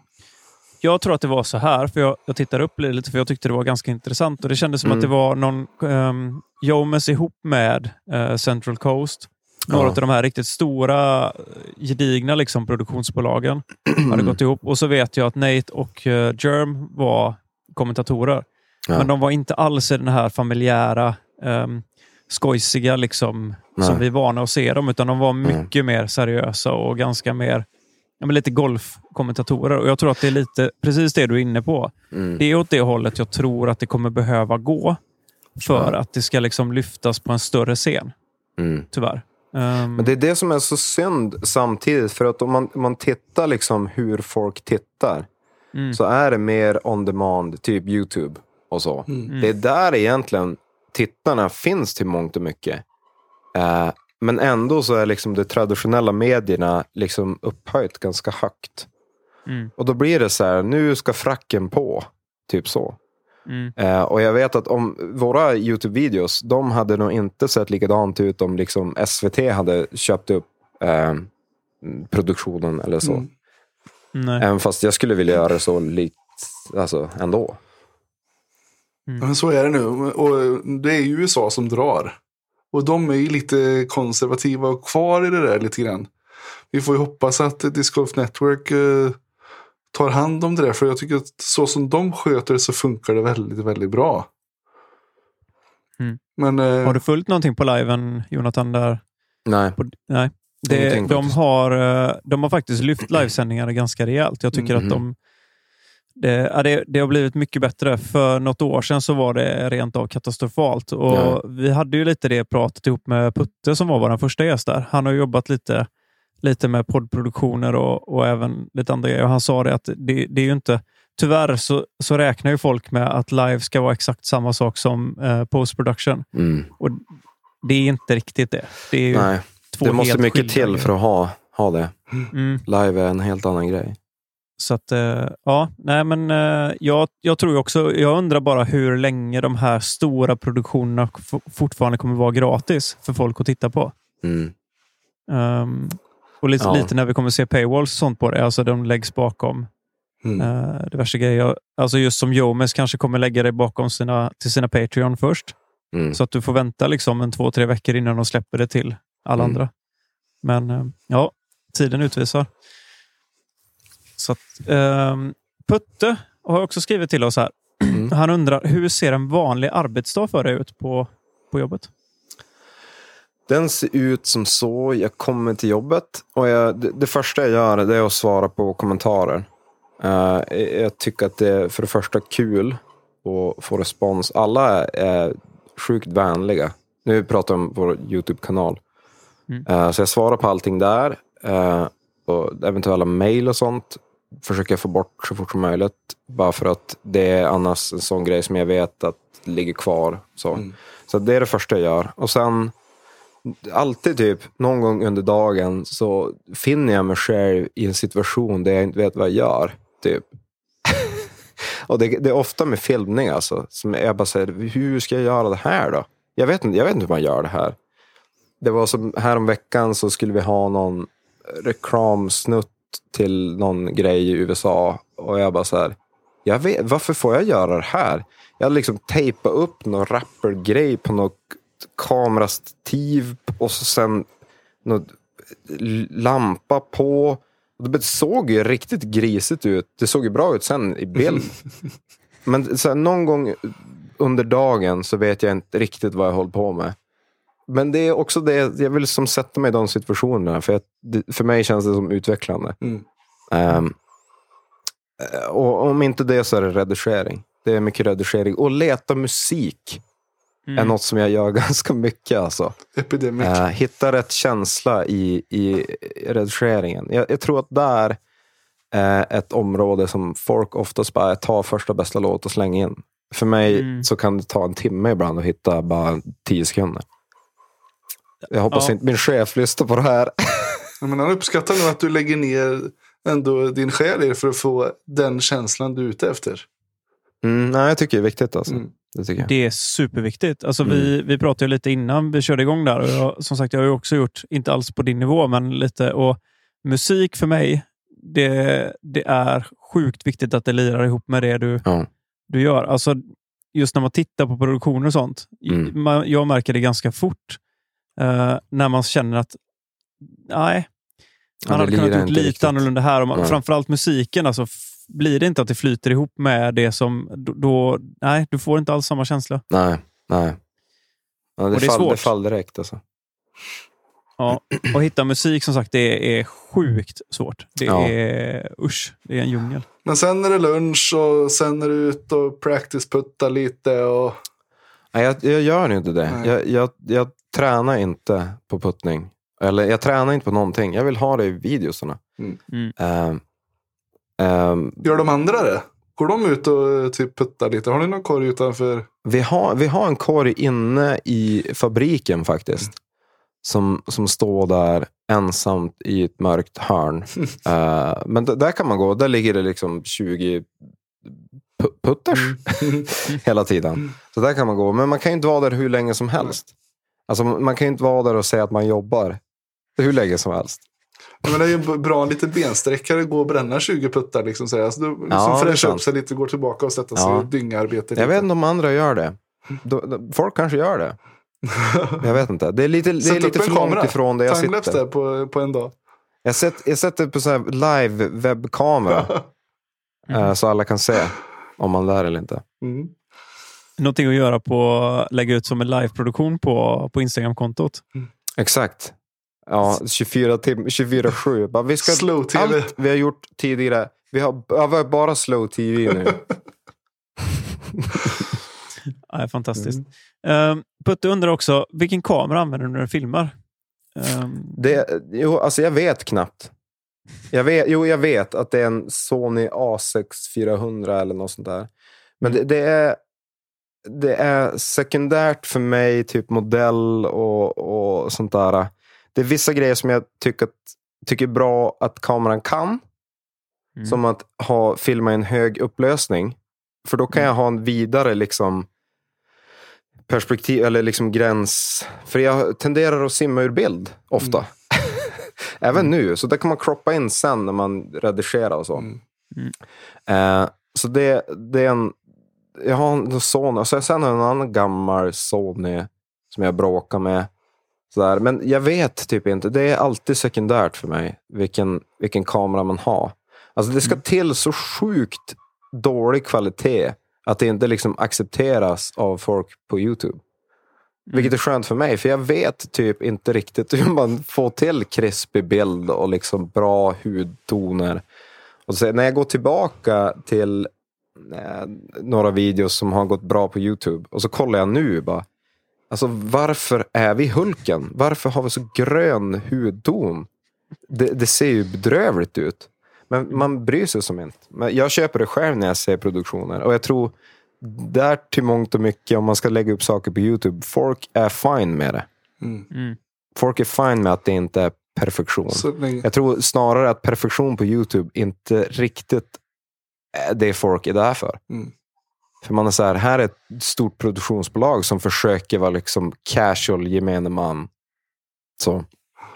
Jag tror att det var så här, för jag, jag tittade upp lite för jag tyckte det var ganska intressant. Och Det kändes som Mm. att det var någon um, Jomes ihop med eh, Central Coast. Några Ja. av de här riktigt stora, eh, gedigna liksom, produktionsbolagen hade gått ihop. Och så vet jag att Nate och eh, Germ var kommentatorer. Ja. Men de var inte alls i den här familjära, um, skojsiga liksom, Nej. som vi är vana att se dem. Utan de var Nej. mycket mer seriösa och ganska mer ja, men lite golfkommentatorer. Och jag tror att det är lite precis det du är inne på. Mm. Det är åt det hållet jag tror att det kommer behöva gå för Ja. att det ska liksom lyftas på en större scen. Mm. Tyvärr. Ehm, Men det är det som är så synd samtidigt. För att om man, om man tittar liksom hur folk tittar. mm, Så är det mer on demand, typ YouTube och så. Mm. Det är där egentligen tittarna finns till mångt och mycket. Eh, men ändå så är liksom de traditionella medierna liksom upphöjt ganska högt. mm, Och då blir det så här, nu ska fracken på. Typ så. mm, Eh, och jag vet att om våra YouTube-videos, de hade nog inte sett likadant ut om liksom SVT hade köpt upp eh, produktionen eller så. Mm. nej. Även fast jag skulle vilja göra det så likt alltså, ändå. Mm. Men så är det nu. Och det är ju USA som drar. Och de är ju lite konservativa och kvar i det där lite grann. Vi får ju hoppas att Disc Golf Network eh, tar hand om det där. För jag tycker att så som de sköter det så funkar det väldigt, väldigt bra. Mm. Men eh, Har du följt någonting på liven, Jonathan? Där? Nej. På, nej. Det, de, har, eh, de har faktiskt lyft livesändningarna ganska rejält. Jag tycker Mhm. att de det, ja, det, det har blivit mycket bättre. För något år sedan så var det rent av katastrofalt. Och Ja. Vi hade ju lite det pratet ihop med Putte som var vår första gäst där. Han har jobbat lite, lite med poddproduktioner och, och även lite andra grejer. Och han sa det att det, det är ju inte... Tyvärr så, så räknar ju folk med att live ska vara exakt samma sak som eh, postproduction. Mm. Och det är inte riktigt det. Det är ju Nej. Det måste mycket till för att ha, ha det. Mm. Live är en helt annan grej. Så att, eh, ja, nej men eh, jag, jag tror också, jag undrar bara hur länge de här stora produktionerna fortfarande kommer vara gratis för folk att titta på. Mm. Ehm, och lite, Ja. lite när vi kommer se paywalls och sånt på det, alltså de läggs bakom mm. uh, diverse grejer. Alltså just som Jomes kanske kommer lägga det bakom sina, till sina Patreon först. Mm. Så att du får vänta liksom en två, tre veckor innan de släpper det till alla Mm. andra. Men ja, tiden utvisar. Så att, ehm, Putte har också skrivit till oss här. Mm. Han undrar, hur ser en vanlig arbetsdag för dig ut på, på jobbet? Den ser ut som så. Jag kommer till jobbet och jag, det, det första jag gör är att svara på kommentarer. Eh, jag tycker att det är för det första kul att få respons. Alla är sjukt vänliga. Nu pratar jag om vår YouTube-kanal. Mm. Eh, så jag svarar på allting där. eh, och eventuella mejl och sånt försöker få bort så fort som möjligt. Bara för att det är annars en sån grej som jag vet att ligger kvar. Så, Mm. så det är det första jag gör. Och sen alltid typ någon gång under dagen så finner jag mig själv i en situation där jag inte vet vad jag gör. Typ. och det, det är ofta med filmning alltså. Som jag bara säger, hur ska jag göra det här då? Jag vet inte, jag vet inte hur man gör det här. Det var som här veckan så skulle vi ha någon reklamsnutt till någon grej i USA. Och jag bara så här, jag vet, varför får jag göra det här? Jag liksom tejpat upp någon rappergrej på något kamerastativ och så sen något lampa på. Det såg ju riktigt grisigt ut. Det såg ju bra ut sen i bild. Men så här, någon gång under dagen så vet jag inte riktigt vad jag håller på med. Men det är också det, jag vill som sätta mig i de situationerna. För, det- för mig känns det som utvecklande. Mm. Eh, och om inte det så är det redigering. Det är mycket redigering. Och leta musik Mm. är något som jag gör ganska mycket. Alltså. Epidemic. Uh, hitta rätt känsla i, i redigeringen. Jag, jag tror att där är ett område som folk oftast bara tar första bästa låt och slänger in. För mig Mm. så kan det ta en timme ibland att hitta bara tio sekunder. Jag hoppas Ja. inte min chef lyssnar på det här. Men han uppskattar nog att du lägger ner ändå din själ i det för att få den känslan du är ute efter. Mm, nej, jag tycker det är viktigt. Alltså. Mm. Det. Det är superviktigt. Alltså Mm. vi, vi pratade ju lite innan vi körde igång där. Och jag, som sagt, jag har ju också gjort, inte alls på din nivå, men lite. Och musik för mig, det, det är sjukt viktigt att det lirar ihop med det du, Ja. du gör. Alltså, just när man tittar på produktioner och sånt. Mm. Man, jag märker det ganska fort eh, när man känner att nej, Ja, man det hade kunnat gjort lite riktigt. annorlunda här. Och man, Nej. framförallt musiken. Alltså, blir det inte att det flyter ihop med det som... Då, då, nej, du får inte alls samma känsla. Nej, nej. Ja, det, Och det är fall, det svårt. fall direkt. Alltså. Ja, och hitta musik som sagt, det är sjukt svårt. Det Ja. är usch, det är en djungel. Men sen är det lunch och sen är du ute och practice-putta lite. Och... Nej, jag, jag gör inte det. Jag, jag, jag tränar inte på puttning. Eller jag tränar inte på någonting. Jag vill ha det i videosarna. Mm. Ehm, ehm, Gör de andra det? Går de ut och eh, typ puttar lite? Har ni någon korg utanför? vi, har, vi har en korg inne i fabriken faktiskt. Som, som står där ensamt i ett mörkt hörn. Eh, men d- där kan man gå. Där ligger det liksom 20 pu- putters hela tiden. Så där kan man gå. Men man kan ju inte vara där hur länge som helst. Alltså, man kan ju inte vara där och säga att man jobbar hur länge som helst. Ja, men det är ju b- bra en liten bensträckare gå och bränna 20 puttar. Liksom, så. Alltså, liksom Ja, fräscha upp sig lite, går tillbaka och sätta sig Ja. och dynga-arbetet. Jag lite. vet inte om andra gör det. Folk kanske gör det. Jag vet inte. Det är lite, det är lite en för långt kamera. ifrån där jag Timelapse sitter. där på, på en dag. Jag sätter, jag sätter på så live webbkamera. eh, så alla kan se om man lär eller inte. Mm. Någonting att göra på lägga ut som en liveproduktion på, på Instagram-kontot. Exakt. Ja, 24 tim 24-7. Bara, Vi ska Slow-tv. allt vi har gjort tidigare. Vi har, ja, vi har bara slow tv nu. Ja, fantastiskt. Um, Putte undrar också, vilken kamera använder du när du filmar? Ehm, Det, jo, alltså jag vet knappt. Jag vet, jo, jag vet att det är en Sony A6 400 eller något sånt där. Men det, det, är, det är sekundärt för mig, typ modell och, och sånt där. Det är vissa grejer som jag tycker, att, tycker är bra att kameran kan. Mm. Som att ha, filma en hög upplösning. För då kan jag ha en vidare liksom, perspektiv eller liksom gräns. För jag tenderar att simma ur bild ofta. Även nu. Så det kan man kroppa in sen när man redigerar och så. Mm. Eh, så det, det är en... Jag har en Sony. Och så sen har jag en annan gammal Sony som jag bråkar med. Sådär. Men jag vet typ inte. Det är alltid sekundärt för mig vilken, vilken kamera man har. Alltså det ska till så sjukt dålig kvalitet att det inte liksom accepteras av folk på YouTube. Vilket är skönt för mig, för jag vet typ inte riktigt hur man får till krispig bild och liksom bra hudtoner. Och så, när jag går tillbaka till eh, några videos som har gått bra på YouTube och så kollar jag nu bara. Alltså varför är vi Hulken? Varför har vi så grön hudton? Det, det ser ju bedrövligt ut. Men man bryr sig som inte. Men jag köper det själv när jag ser produktioner. Och jag tror där till mångt och mycket, om man ska lägga upp saker på YouTube, folk är fine med det. Mm. Mm. Folk är fine med att det inte är perfektion. Jag tror snarare att perfektion på YouTube inte riktigt det folk är där för. Mm. För man är så här, här är ett stort produktionsbolag som försöker vara liksom casual gemene man. Så.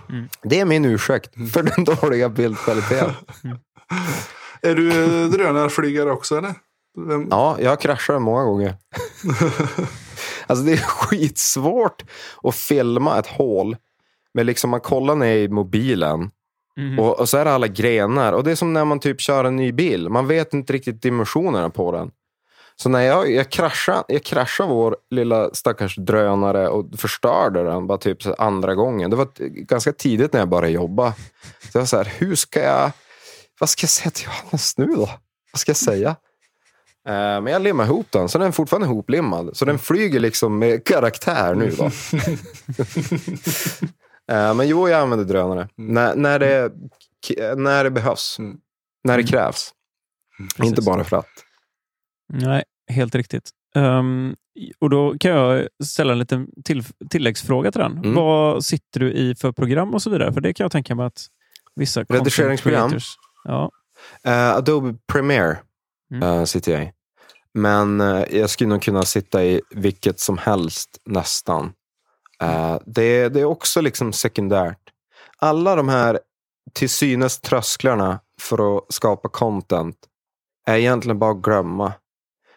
Mm. Det är min ursäkt för den dåliga bildkvaliteten. Är du eh, drönarflygare också eller? Vem? Ja, jag har kraschat många gånger. alltså det är skitsvårt att filma ett hål. Men liksom man kollar ner i mobilen Mhm. och, och så är det alla grenar. Och det är som när man typ kör en ny bil. Man vet inte riktigt dimensionerna på den. Så när jag, jag, kraschade, jag kraschade vår lilla stackars drönare och förstörde den bara typ andra gången. Det var ganska tidigt när jag började jobba. Så jag var så här, hur ska jag... Vad ska jag säga till Johannes nu då? Vad ska jag säga? Eh, men jag limmar ihop den, så den är fortfarande ihoplimmad. Så den flyger liksom med karaktär nu. Då. Eh, men jo, jag använder drönare. När, när, det, när det behövs. Mm. När det krävs. Inte Precis. bara för att. Nej, helt riktigt. Ehm, och Då kan jag ställa en liten till, tilläggsfråga till den. Mm. Vad sitter du i för program och så vidare? För det kan jag tänka mig att vissa Redigeringsprogram? Ja. Eh, Adobe Premiere Mm. eh, sitter jag i. Men eh, jag skulle nog kunna sitta i vilket som helst nästan. Eh, det, det är också liksom sekundärt. Alla de här till synes trösklarna för att skapa content är egentligen bara att glömma.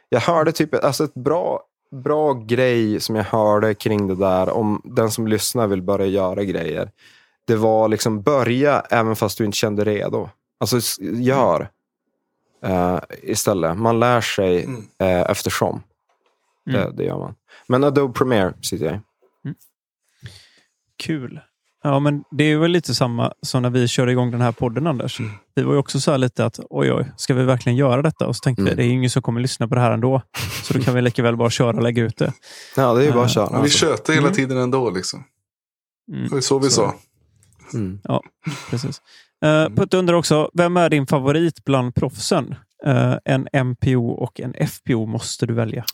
Jag hörde typ alltså ett bra, bra grej som jag hörde kring det där om den som lyssnar vill börja göra grejer. Det var liksom börja även fast du inte kände redo. Alltså gör eh, istället. Man lär sig eh, eftersom. Mm. Det, det gör man. Men Adobe Premiere sitter jag i. Kul. Ja, men det är väl lite samma som när vi körde igång den här podden, Anders. Vi var ju också så här lite att oj, oj, ska vi verkligen göra detta? Och så tänkte Mm. vi, det är ingen som kommer lyssna på det här ändå. Så då kan vi lika väl bara köra och lägga ut det. Ja, det är ju bara Eh, att köra. Men vi alltså. tjötar hela Mm. tiden ändå. Liksom. Mm, Det ju så vi Så. sa. Mm. precis. Uh, Putte undrar också, vem är din favorit bland proffsen? Eh, en MPO och en FPO måste du välja.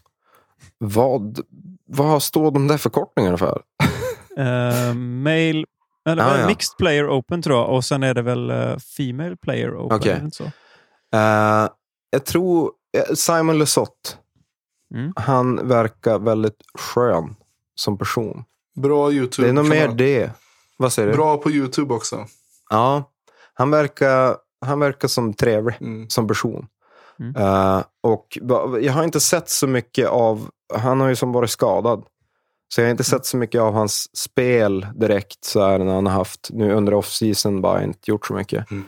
Vad, vad står de där förkortningarna för? Uh, male, eller Ah, eh, ja. Mixed Player Open tror jag och sen är det väl eh, Female Player Open. Inte så? Eh, jag tror eh, Simon Lesoth. Mm. Han verkar väldigt skön som person. Bra YouTube. Det är nog mer det. Vad säger du? Bra på YouTube också. Ja. Han verkar, han verkar som trevlig Mm. som person. Mm. Eh, och jag har inte sett så mycket av, han har ju som varit skadad. Så jag har inte sett så mycket av hans spel direkt så här när han har haft, nu under off-season bara inte gjort så mycket. Mm.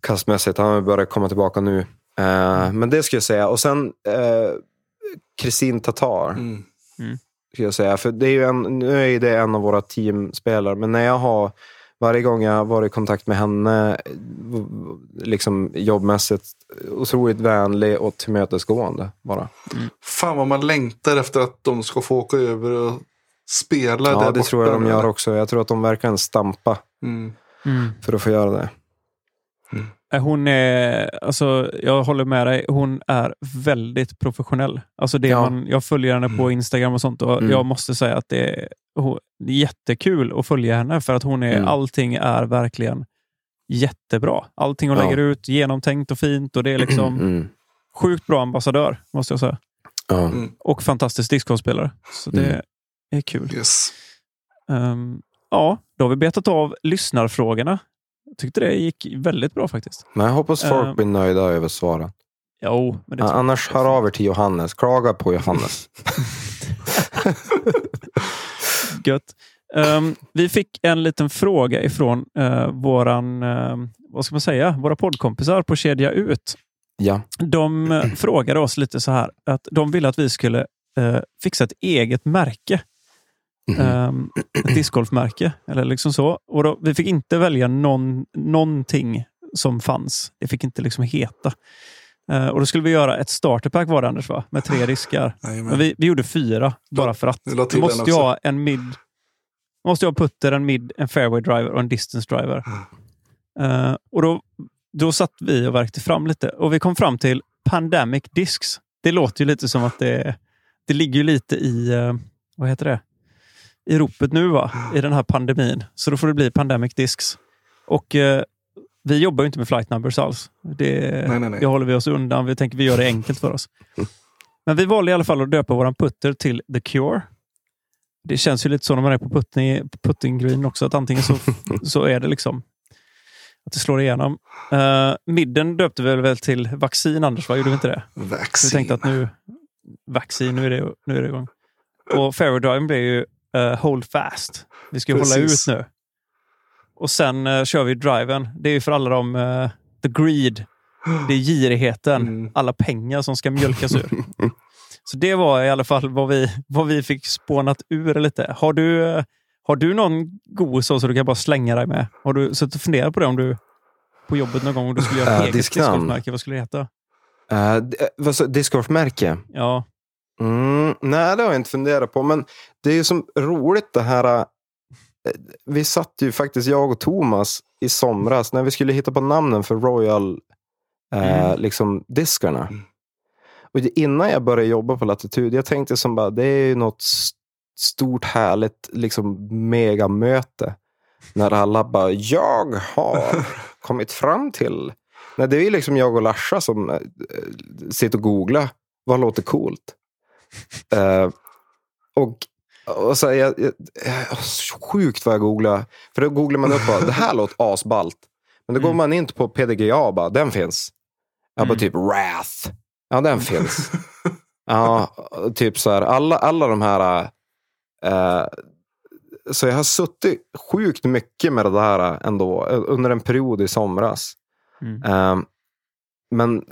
Kastmässigt, han har börjat komma tillbaka nu. Eh, men det ska jag säga. Och sen eh, Kristin Tatar. Mm. Ska jag säga. För det är ju en, nu är det en av våra teamspelare, men när jag har varje gång jag har varit i kontakt med henne liksom jobbmässigt, otroligt vänlig och tillmötesgående bara. Fan vad man längtar efter att de ska få åka över och spela Ja, där det borta tror jag de gör också. Jag tror att de verkligen stampa Mm. Mm. för att få göra det. Eh, Hon är, alltså, jag håller med dig, hon är väldigt professionell. Alltså det Ja. man, jag följer henne på Instagram och sånt och Mm. jag måste säga att det är, hon, det är jättekul att följa henne för att hon är, Mm. allting är verkligen jättebra. Allting hon Ja. lägger ut, genomtänkt och fint och det är liksom Mm. sjukt bra ambassadör, måste jag säga. Ja. Mm. Och fantastisk discgolfspelare. Så det Mm. är kul. Yes. Ehm, ja, då har vi betat av lyssnarfrågorna. Tyckte det gick väldigt bra faktiskt. Men jag hoppas folk Eh. blir nöjda över svaren. Jo, men det. Annars hör av er till Johannes. Klaga på Johannes. Gött. Ehm, vi fick en liten fråga ifrån uh, våran, ehm, vad ska man säga, våra poddkompisar på Kedja Ut. ja. De uh, frågade oss lite så här att de ville att vi skulle fixa ett eget märke. Um, ett discgolfmärke eller liksom så. Och då, vi fick inte välja någon, någonting som fanns. Det fick inte liksom heta. Eh, och då skulle vi göra ett starterpack var det Anders va? Med tre diskar. Men vi, vi gjorde fyra bara för att. Vi måste ju ha en mid. Måste ha putter, en mid, en fairway driver och en distance driver. Eh, och då, då satt vi och verkte fram lite och vi kom fram till Pandemic Discs. Det låter ju lite som att det, det ligger lite i, eh, vad heter det? I ropet nu va? I den här pandemin. Så då får det bli Pandemic Discs. Och eh, vi jobbar ju inte med flight numbers alls. Det, Nej, nej, nej. det håller vi oss undan. Vi tänker vi gör det enkelt för oss. Men vi valde i alla fall att döpa våran putter till The Cure. Det känns ju lite så när man är på putting, putting green också, att antingen så, så är det liksom att det slår igenom. Uh, midden döpte vi väl till vaccin, Anders? Va? Gjorde vi inte det? Så vi Vaccin. tänkte att nu, vaccin, nu är det, nu är det igång. Och fairway blir ju uh, hold fast. Vi ska ju hålla ut nu. Och sen uh, kör vi driven. Det är ju för alla de, uh, the greed, det är girigheten, Mm. alla pengar som ska mjölkas ur. Så det var i alla fall vad vi, vad vi fick spånat ur lite. Har du, har du någon god så, så du kan bara slänga dig med? Har du suttit och funderat på det om du på jobbet någon gång om du skulle göra Äh, ett eget disknamn. discgolfmärke? Vad skulle det heta? Uh, vad sa- discgolfmärke? Ja, Mm, nej, det har jag inte funderat på. Men det är ju som roligt det här. eh, Vi satt ju faktiskt, jag och Thomas, i somras när vi skulle hitta på namnen för Royal eh, Mm. liksom, diskarna. Mm. Och innan jag började jobba på Latitud, jag tänkte som bara, det är ju något stort härligt liksom, megamöte. När alla bara, jag har kommit fram till. Nej, det är ju liksom jag och Larsa som eh, sitter och googlar. Vad låter coolt? Eh, och och så, jag, jag, sjukt vad jag googlar. För då googlar man upp bara, det här låter asballt. Men då går Mm. man in på PDGA och bara, den finns. Jag bara Mm. typ Wrath. Ja, den finns. Ja, typ så här, alla, alla de här... eh, så jag har suttit sjukt mycket med det där ändå, under en period i somras. Mm. Eh, men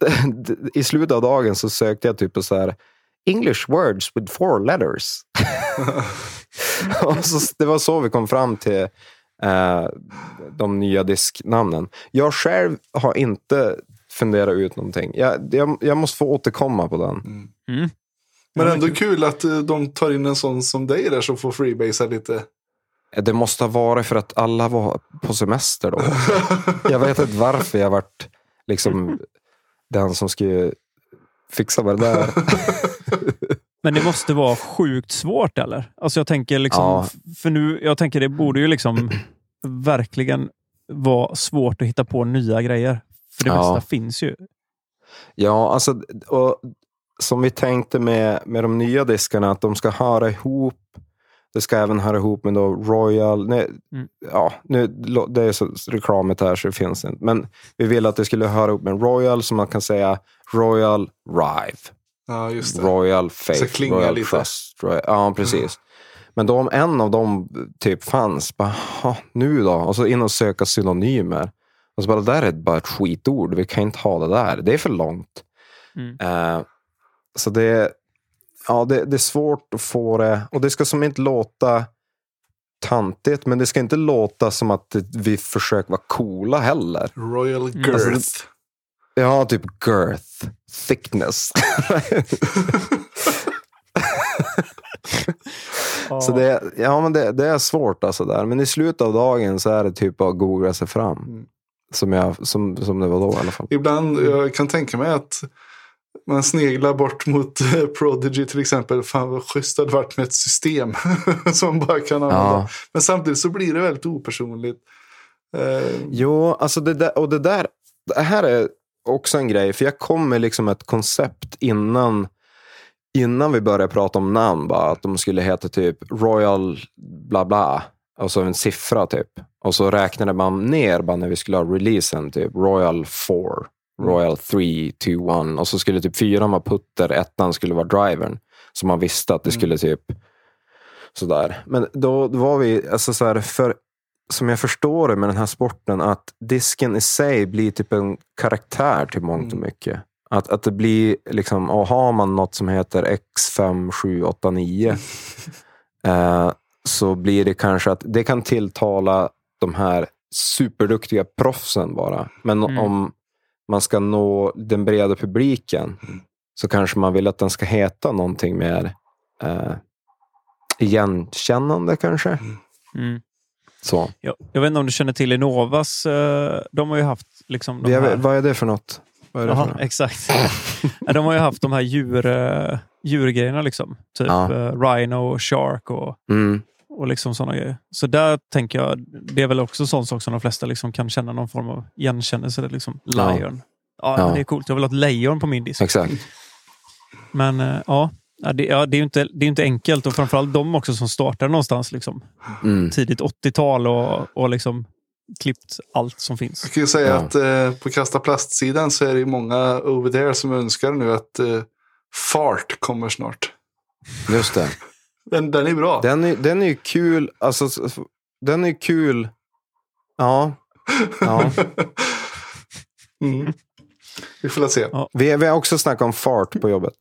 i slutet av dagen så sökte jag typ på så här, English words with four letters. och så, det var så vi kom fram till eh, de nya disknamnen. Jag själv har inte funderat ut någonting. Jag, jag, jag måste få återkomma på den. Mm. Mm. Men ändå kul. att eh, de tar in en sån som dig där som får freebasea lite. Det måste ha varit för att alla var på semester då. jag vet inte varför jag varit liksom den som skulle fixa med det där. Men det måste vara sjukt svårt eller? Alltså jag tänker liksom, Ja. för nu, jag tänker det borde ju liksom verkligen vara svårt att hitta på nya grejer. För det Ja. mesta finns ju. Ja, alltså, och som vi tänkte med, med de nya diskarna, att de ska höra ihop. Det ska även höra ihop med då Royal... Nej, Mm. ja, nu, det är så reklamet här så det finns inte. Men vi ville att det skulle höra ihop med Royal, som man kan säga Royal Rive. Ja, just det. Royal Så Faith, klingar Royal lite. Trust. Royal, ja, precis. Men då om en av dem typ fanns, bara, "Ha, nu då? Och så in och söka synonymer. Och så bara, det där är bara ett skitord, vi kan inte ha det där. Det är för långt. Mm. Eh, så det, ja, det, det är svårt att få det, och det ska som inte låta tantigt, men det ska inte låta som att vi försöker vara coola heller. Royal Mm. Girth. Alltså, Ja, typ girth, thickness. Så det, ja, men det, det är svårt alltså där. Men i slutet av dagen så är det typ att googla sig fram. Mm. Som, jag, som, som det var då i alla fall. Ibland, jag kan tänka mig att man sneglar bort mot Prodigy till exempel. Fan vad schysst det hade varit med ett system som bara kan använda. Ja. Men samtidigt så blir det väldigt opersonligt. Eh, Jo, alltså det där, och det där, det här är också en grej. För jag kom med liksom ett koncept innan, innan vi började prata om namn. Bara, att de skulle heta typ Royal bla bla. Och så en siffra typ. Och så räknade man ner bara när vi skulle ha releasen. Typ Royal 4, Royal 3, 2, 1. Och så skulle typ fyran vara putter, ettan skulle vara drivern. Så man visste att det skulle typ sådär. Men då, då var vi, alltså så här, för som jag förstår det med den här sporten, att disken i sig blir typ en karaktär till mångt och Mm. mycket. Att, att det blir liksom, och har man något som heter X5789 eh, så blir det kanske att det kan tilltala de här superduktiga proffsen bara. Men Mm. om man ska nå den breda publiken så kanske man vill att den ska heta någonting mer eh, igenkännande kanske. Mm. Så. Jag, jag vet inte om du känner till Innovas. eh, De har ju haft liksom de här... vad är det för något? Vad är det för Jaha, något? exakt. De har ju haft de här djur, eh, djurgrejerna. Liksom. Typ Ja. eh, Rhino, Shark och, Mm. och liksom sådana grejer. Så där tänker jag, det är väl också en sån sak som de flesta liksom kan känna någon form av igenkännelse. Liksom. Lion. Ja, Ja. Det är coolt. Jag vill ha ett lejon på min disk. Exakt. Men ja, ja, det, ja, det är ju inte, det är inte enkelt. Och framförallt de också som startade någonstans liksom, Mm. tidigt 80-tal och, och liksom klippt allt som finns. Jag kan ju säga Ja. att eh, på Kasta Plast-sidan så är det ju många over there som önskar nu att eh, Fart kommer snart. Just det. Den, den är bra. Den är, den är ju kul. Alltså, den är kul. Ja. ja. mm. Vi får se. Ja. Vi, vi har också snackat om fart på jobbet.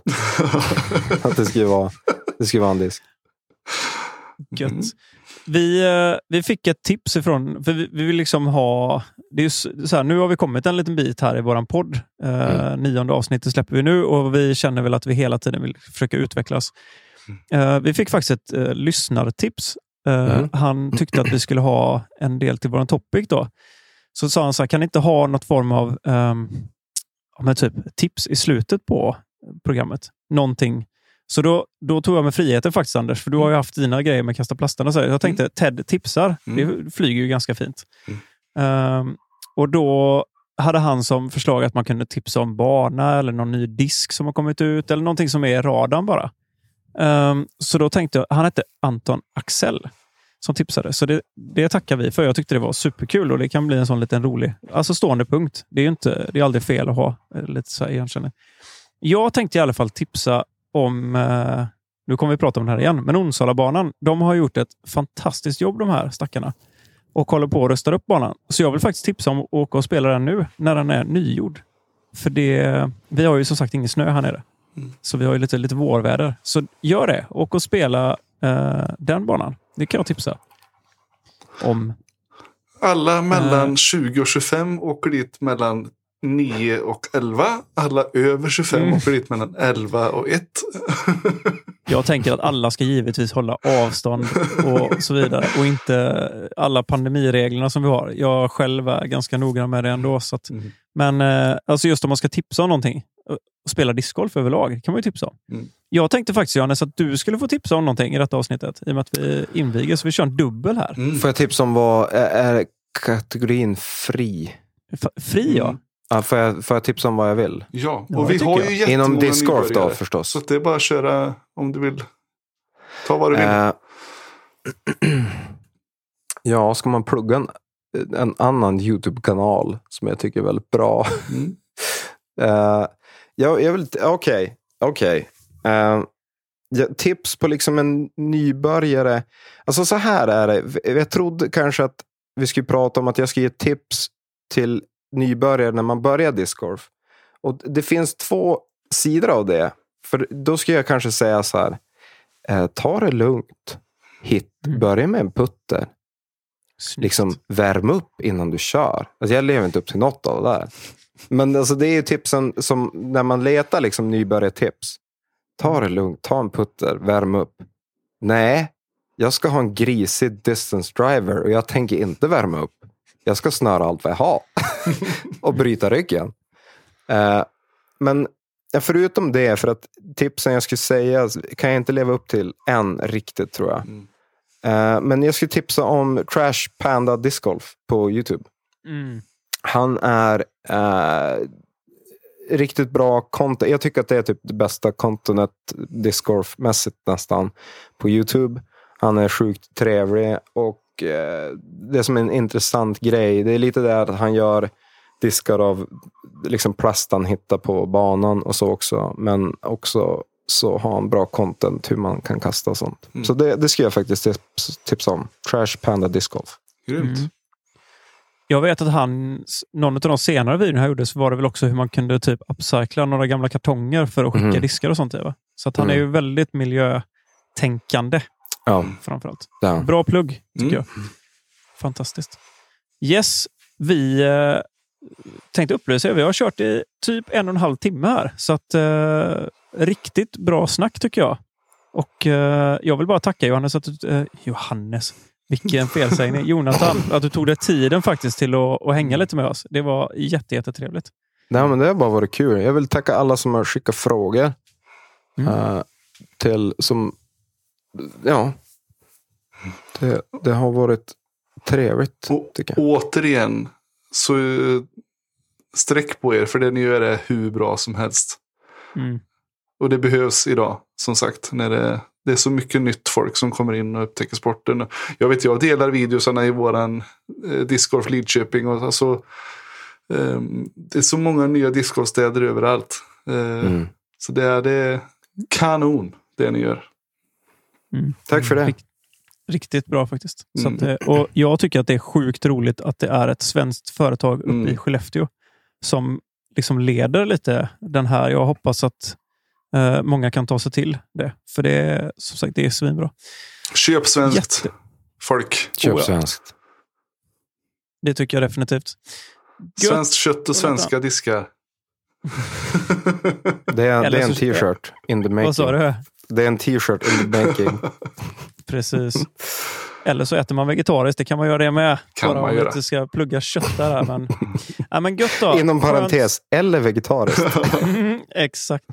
Att det skulle vara, det skulle vara en disk. Gött. Mm. Vi, eh, vi fick ett tips ifrån, för vi, vi vill liksom ha... Det är så här, nu har vi kommit en liten bit här i våran podd. Eh, Mm. Nionde avsnittet släpper vi nu och vi känner väl att vi hela tiden vill försöka utvecklas. Eh, vi fick faktiskt ett eh, lyssnartips. Eh, Mm. Han tyckte att vi skulle ha en del till våran topic. Då. Så sa han så här, kan ni inte ha något form av ja, men typ tips i slutet på programmet? Någonting så då, då tog jag mig friheten faktiskt Anders, för du har ju haft dina grejer med kasta plastarna. Så jag tänkte Ted tipsar. Mm. Det flyger ju ganska fint. Mm. Ehm, och då hade han som förslag att man kunde tipsa om bana eller någon ny disk som har kommit ut eller någonting som är i radarn bara. Ehm, så då tänkte jag, han hette Anton Axel som tipsade. Så det, det tackar vi för. Jag tyckte det var superkul och det kan bli en sån liten rolig, alltså stående punkt. Det är inte, det är aldrig fel att ha eh, lite så här igenkänning. Jag tänkte i alla fall tipsa om, eh, nu kommer vi prata om det här igen, men Onsalabanan, de har gjort ett fantastiskt jobb de här stackarna och håller på att rusta upp banan. Så jag vill faktiskt tipsa om att åka och spela den nu när den är nygjord. För det, vi har ju som sagt ingen snö här nere. Mm. Så vi har ju lite, lite vårväder. Så gör det. Åk och spela den banan. Det kan jag tipsa om. Alla mellan Eh. 20 och 25 åker dit mellan 9 och 11. Alla över 25 Mm. åker dit mellan 11 och 1. Jag tänker att alla ska givetvis hålla avstånd och så vidare. Och inte alla pandemireglerna som vi har. Jag själv är ganska noggrann med det ändå. Så att, Mm. men eh, alltså just om man ska tipsa om någonting eh, och spela discgolf överlag kan man ju tipsa om. Mm. Jag tänkte faktiskt Johannes att du skulle få tipsa om någonting i detta avsnittet. I och med att vi inviger, så vi kör en dubbel här. Mm. Får jag tipsa om vad är, är kategorin fri? F- Fri ja. Mm. Ja, får, jag, får jag tipsa om vad jag vill? Ja, Ja, och det vi har jag. ju jättemånga Inom discgolf då förstås. Så det är bara att köra om du vill. Ta vad du vill. Eh, Ja, ska man plugga en, en annan YouTube-kanal som jag tycker är väldigt bra. Mm. Uh, jag, jag vill, okej, okej. Eh, ja, tips på liksom en nybörjare. Alltså så här är det. Jag trodde kanske att vi skulle prata om att jag ska ge tips till nybörjare när man börjar discgolf. Och det finns två sidor av det. För då skulle jag kanske säga så här. Eh, ta det lugnt. Hit, Mm. börja med en putter. Liksom värm upp innan du kör. Alltså, jag lever inte upp till något av det där. Men alltså, det är ju tipsen som när man letar liksom, nybörjartips. Ta det lugnt, ta en putter, värm upp. Nej, jag ska ha en grisig distance driver och jag tänker inte värma upp. Jag ska snöra allt vad jag har och bryta ryggen. Eh, men förutom det, för att tipsen jag skulle säga kan jag inte leva upp till än riktigt tror jag. Mm. Eh, men jag skulle tipsa om Trash Panda Disc Golf på YouTube. Mm. Han är eh, riktigt bra content. Jag tycker att det är typ det bästa contentet discgolf-mässigt nästan på YouTube. Han är sjukt trevlig och eh, det som är en intressant grej, det är lite det att han gör diskar av liksom plast han hittar på banan och så också. Men också så har han bra content hur man kan kasta och sånt. Mm. Så det, det ska jag faktiskt tips, tipsa om. Trash Panda Disc Golf. Grymt. Mm. Jag vet att han, någon av de senare videorna han gjorde så var det väl också hur man kunde typ upcycla några gamla kartonger för att skicka Mhm. diskar och sånt. Va? Så att han är Mm. ju väldigt miljötänkande Ja, framförallt. där. Bra plugg, tycker Mm. jag. Fantastiskt. Yes, vi eh, tänkte upplysa er. Vi har kört i typ en och en halv timme här. Så att eh, riktigt bra snack tycker jag. Och eh, jag vill bara tacka Johannes att du, eh, Johannes, vilken felsägning. Jonathan, att du tog dig tiden faktiskt till att, att hänga lite med oss. Det var jätte, jättetrevligt. Nej, men det har bara varit kul. Jag vill tacka alla som har skickat frågor. Mm. eh, till som, ja. Det, det har varit trevligt Och återigen, så eh, sträck på er för det ni gör är hur bra som helst. Mm. Och det behövs idag, som sagt, när det, det är så mycket nytt folk som kommer in och upptäcker sporten. Jag vet, jag delar videosarna i våran eh, discgolf Lidköping. Och, alltså, ehm, det är så många nya discgolfstäder överallt. Eh, Mm. Så det är, det är kanon, det ni gör. Mm. Tack för det. Rikt- Riktigt bra faktiskt. Så Mm. att, eh, och jag tycker att det är sjukt roligt att det är ett svenskt företag uppe Mm. i Skellefteå som liksom leder lite den här. Jag hoppas att eh, många kan ta sig till det. För det är som sagt det är svinbra. Köp svenskt, Jätte, folk. Köp Oh, ja. svenskt. det tycker jag definitivt. Gött. Svenskt kött och svenska diskar. Det är, det är en t-shirt in the Vad sa making. du? Det är en t-shirt in the making. Precis. Eller så äter man vegetariskt. Det kan man göra det med. Kan Bara man om vi göra. inte ska plugga kött där. här, Men, ja, men gött då. Inom Skönt. parentes, eller vegetariskt. Mm, exakt.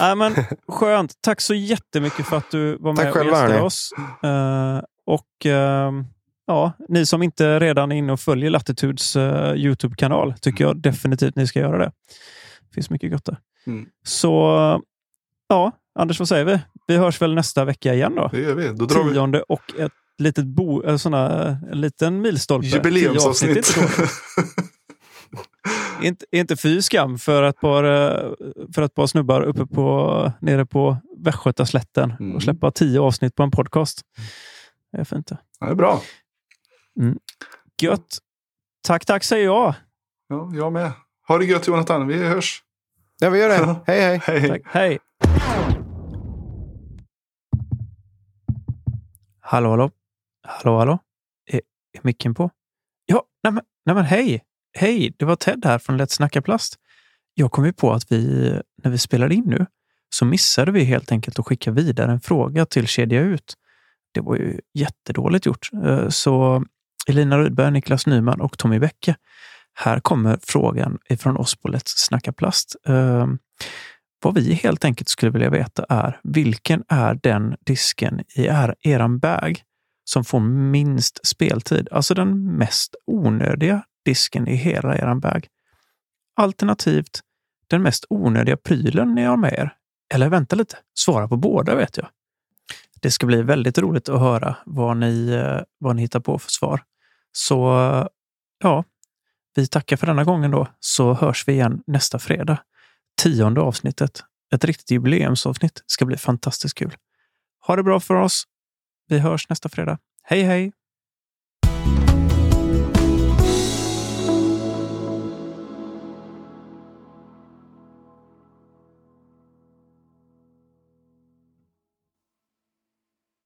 Ja, men, skönt. Tack så jättemycket för att du var med Tack och själva, gästade hörni. oss. Eh, och ehm, ja, ni som inte redan är inne och följer Latitudes eh, YouTube-kanal tycker jag definitivt ni ska göra det. Det finns mycket gott där. Mm. Så ja, Anders, vad säger vi? Vi hörs väl nästa vecka igen då? Det gör vi. Då drar vi Tionde och ett litet bo, eh, såna, en liten milstolpe. Jubileumsavsnitt. inte inte, inte fy skam för ett par, eh, för ett par snubbar uppe på, nere på Västgötaslätten Mm. och släppa tio avsnitt på en podcast. Det är fint det. Ja, det är bra. Gött. Tack, tack säger jag. Ja, jag med. Ha det gött Jonathan. Vi hörs. Ja, vi gör det. Hej, hej. Hej. Tack. Hej. Hallå, hallå. Hallå, hallå. Är, är micken på? Ja, nej men, nej men hej. Hej, det var Ted här från Lätt snacka plast. Jag kom ju på att vi, när vi spelade in nu, så missade vi helt enkelt att skicka vidare en fråga till Kedja Ut. Det var ju jättedåligt gjort. Eh, så Elina Rydberg, Niklas Nyman och Tommy Bäcke. Här kommer frågan ifrån oss på Let's snacka plast. Eh, vad vi helt enkelt skulle vilja veta är vilken är den disken i er, eran bag som får minst speltid? Alltså den mest onödiga disken i hela eran bag. Alternativt den mest onödiga prylen ni har med er. Eller vänta lite, svara på båda vet jag. Det ska bli väldigt roligt att höra vad ni, eh, vad ni hittar på för svar. Så ja, vi tackar för denna gången då, så hörs vi igen nästa fredag. Tionde avsnittet. Ett riktigt jubileumsavsnitt. ska bli fantastiskt kul. Ha det bra för oss. Vi hörs nästa fredag. Hej hej!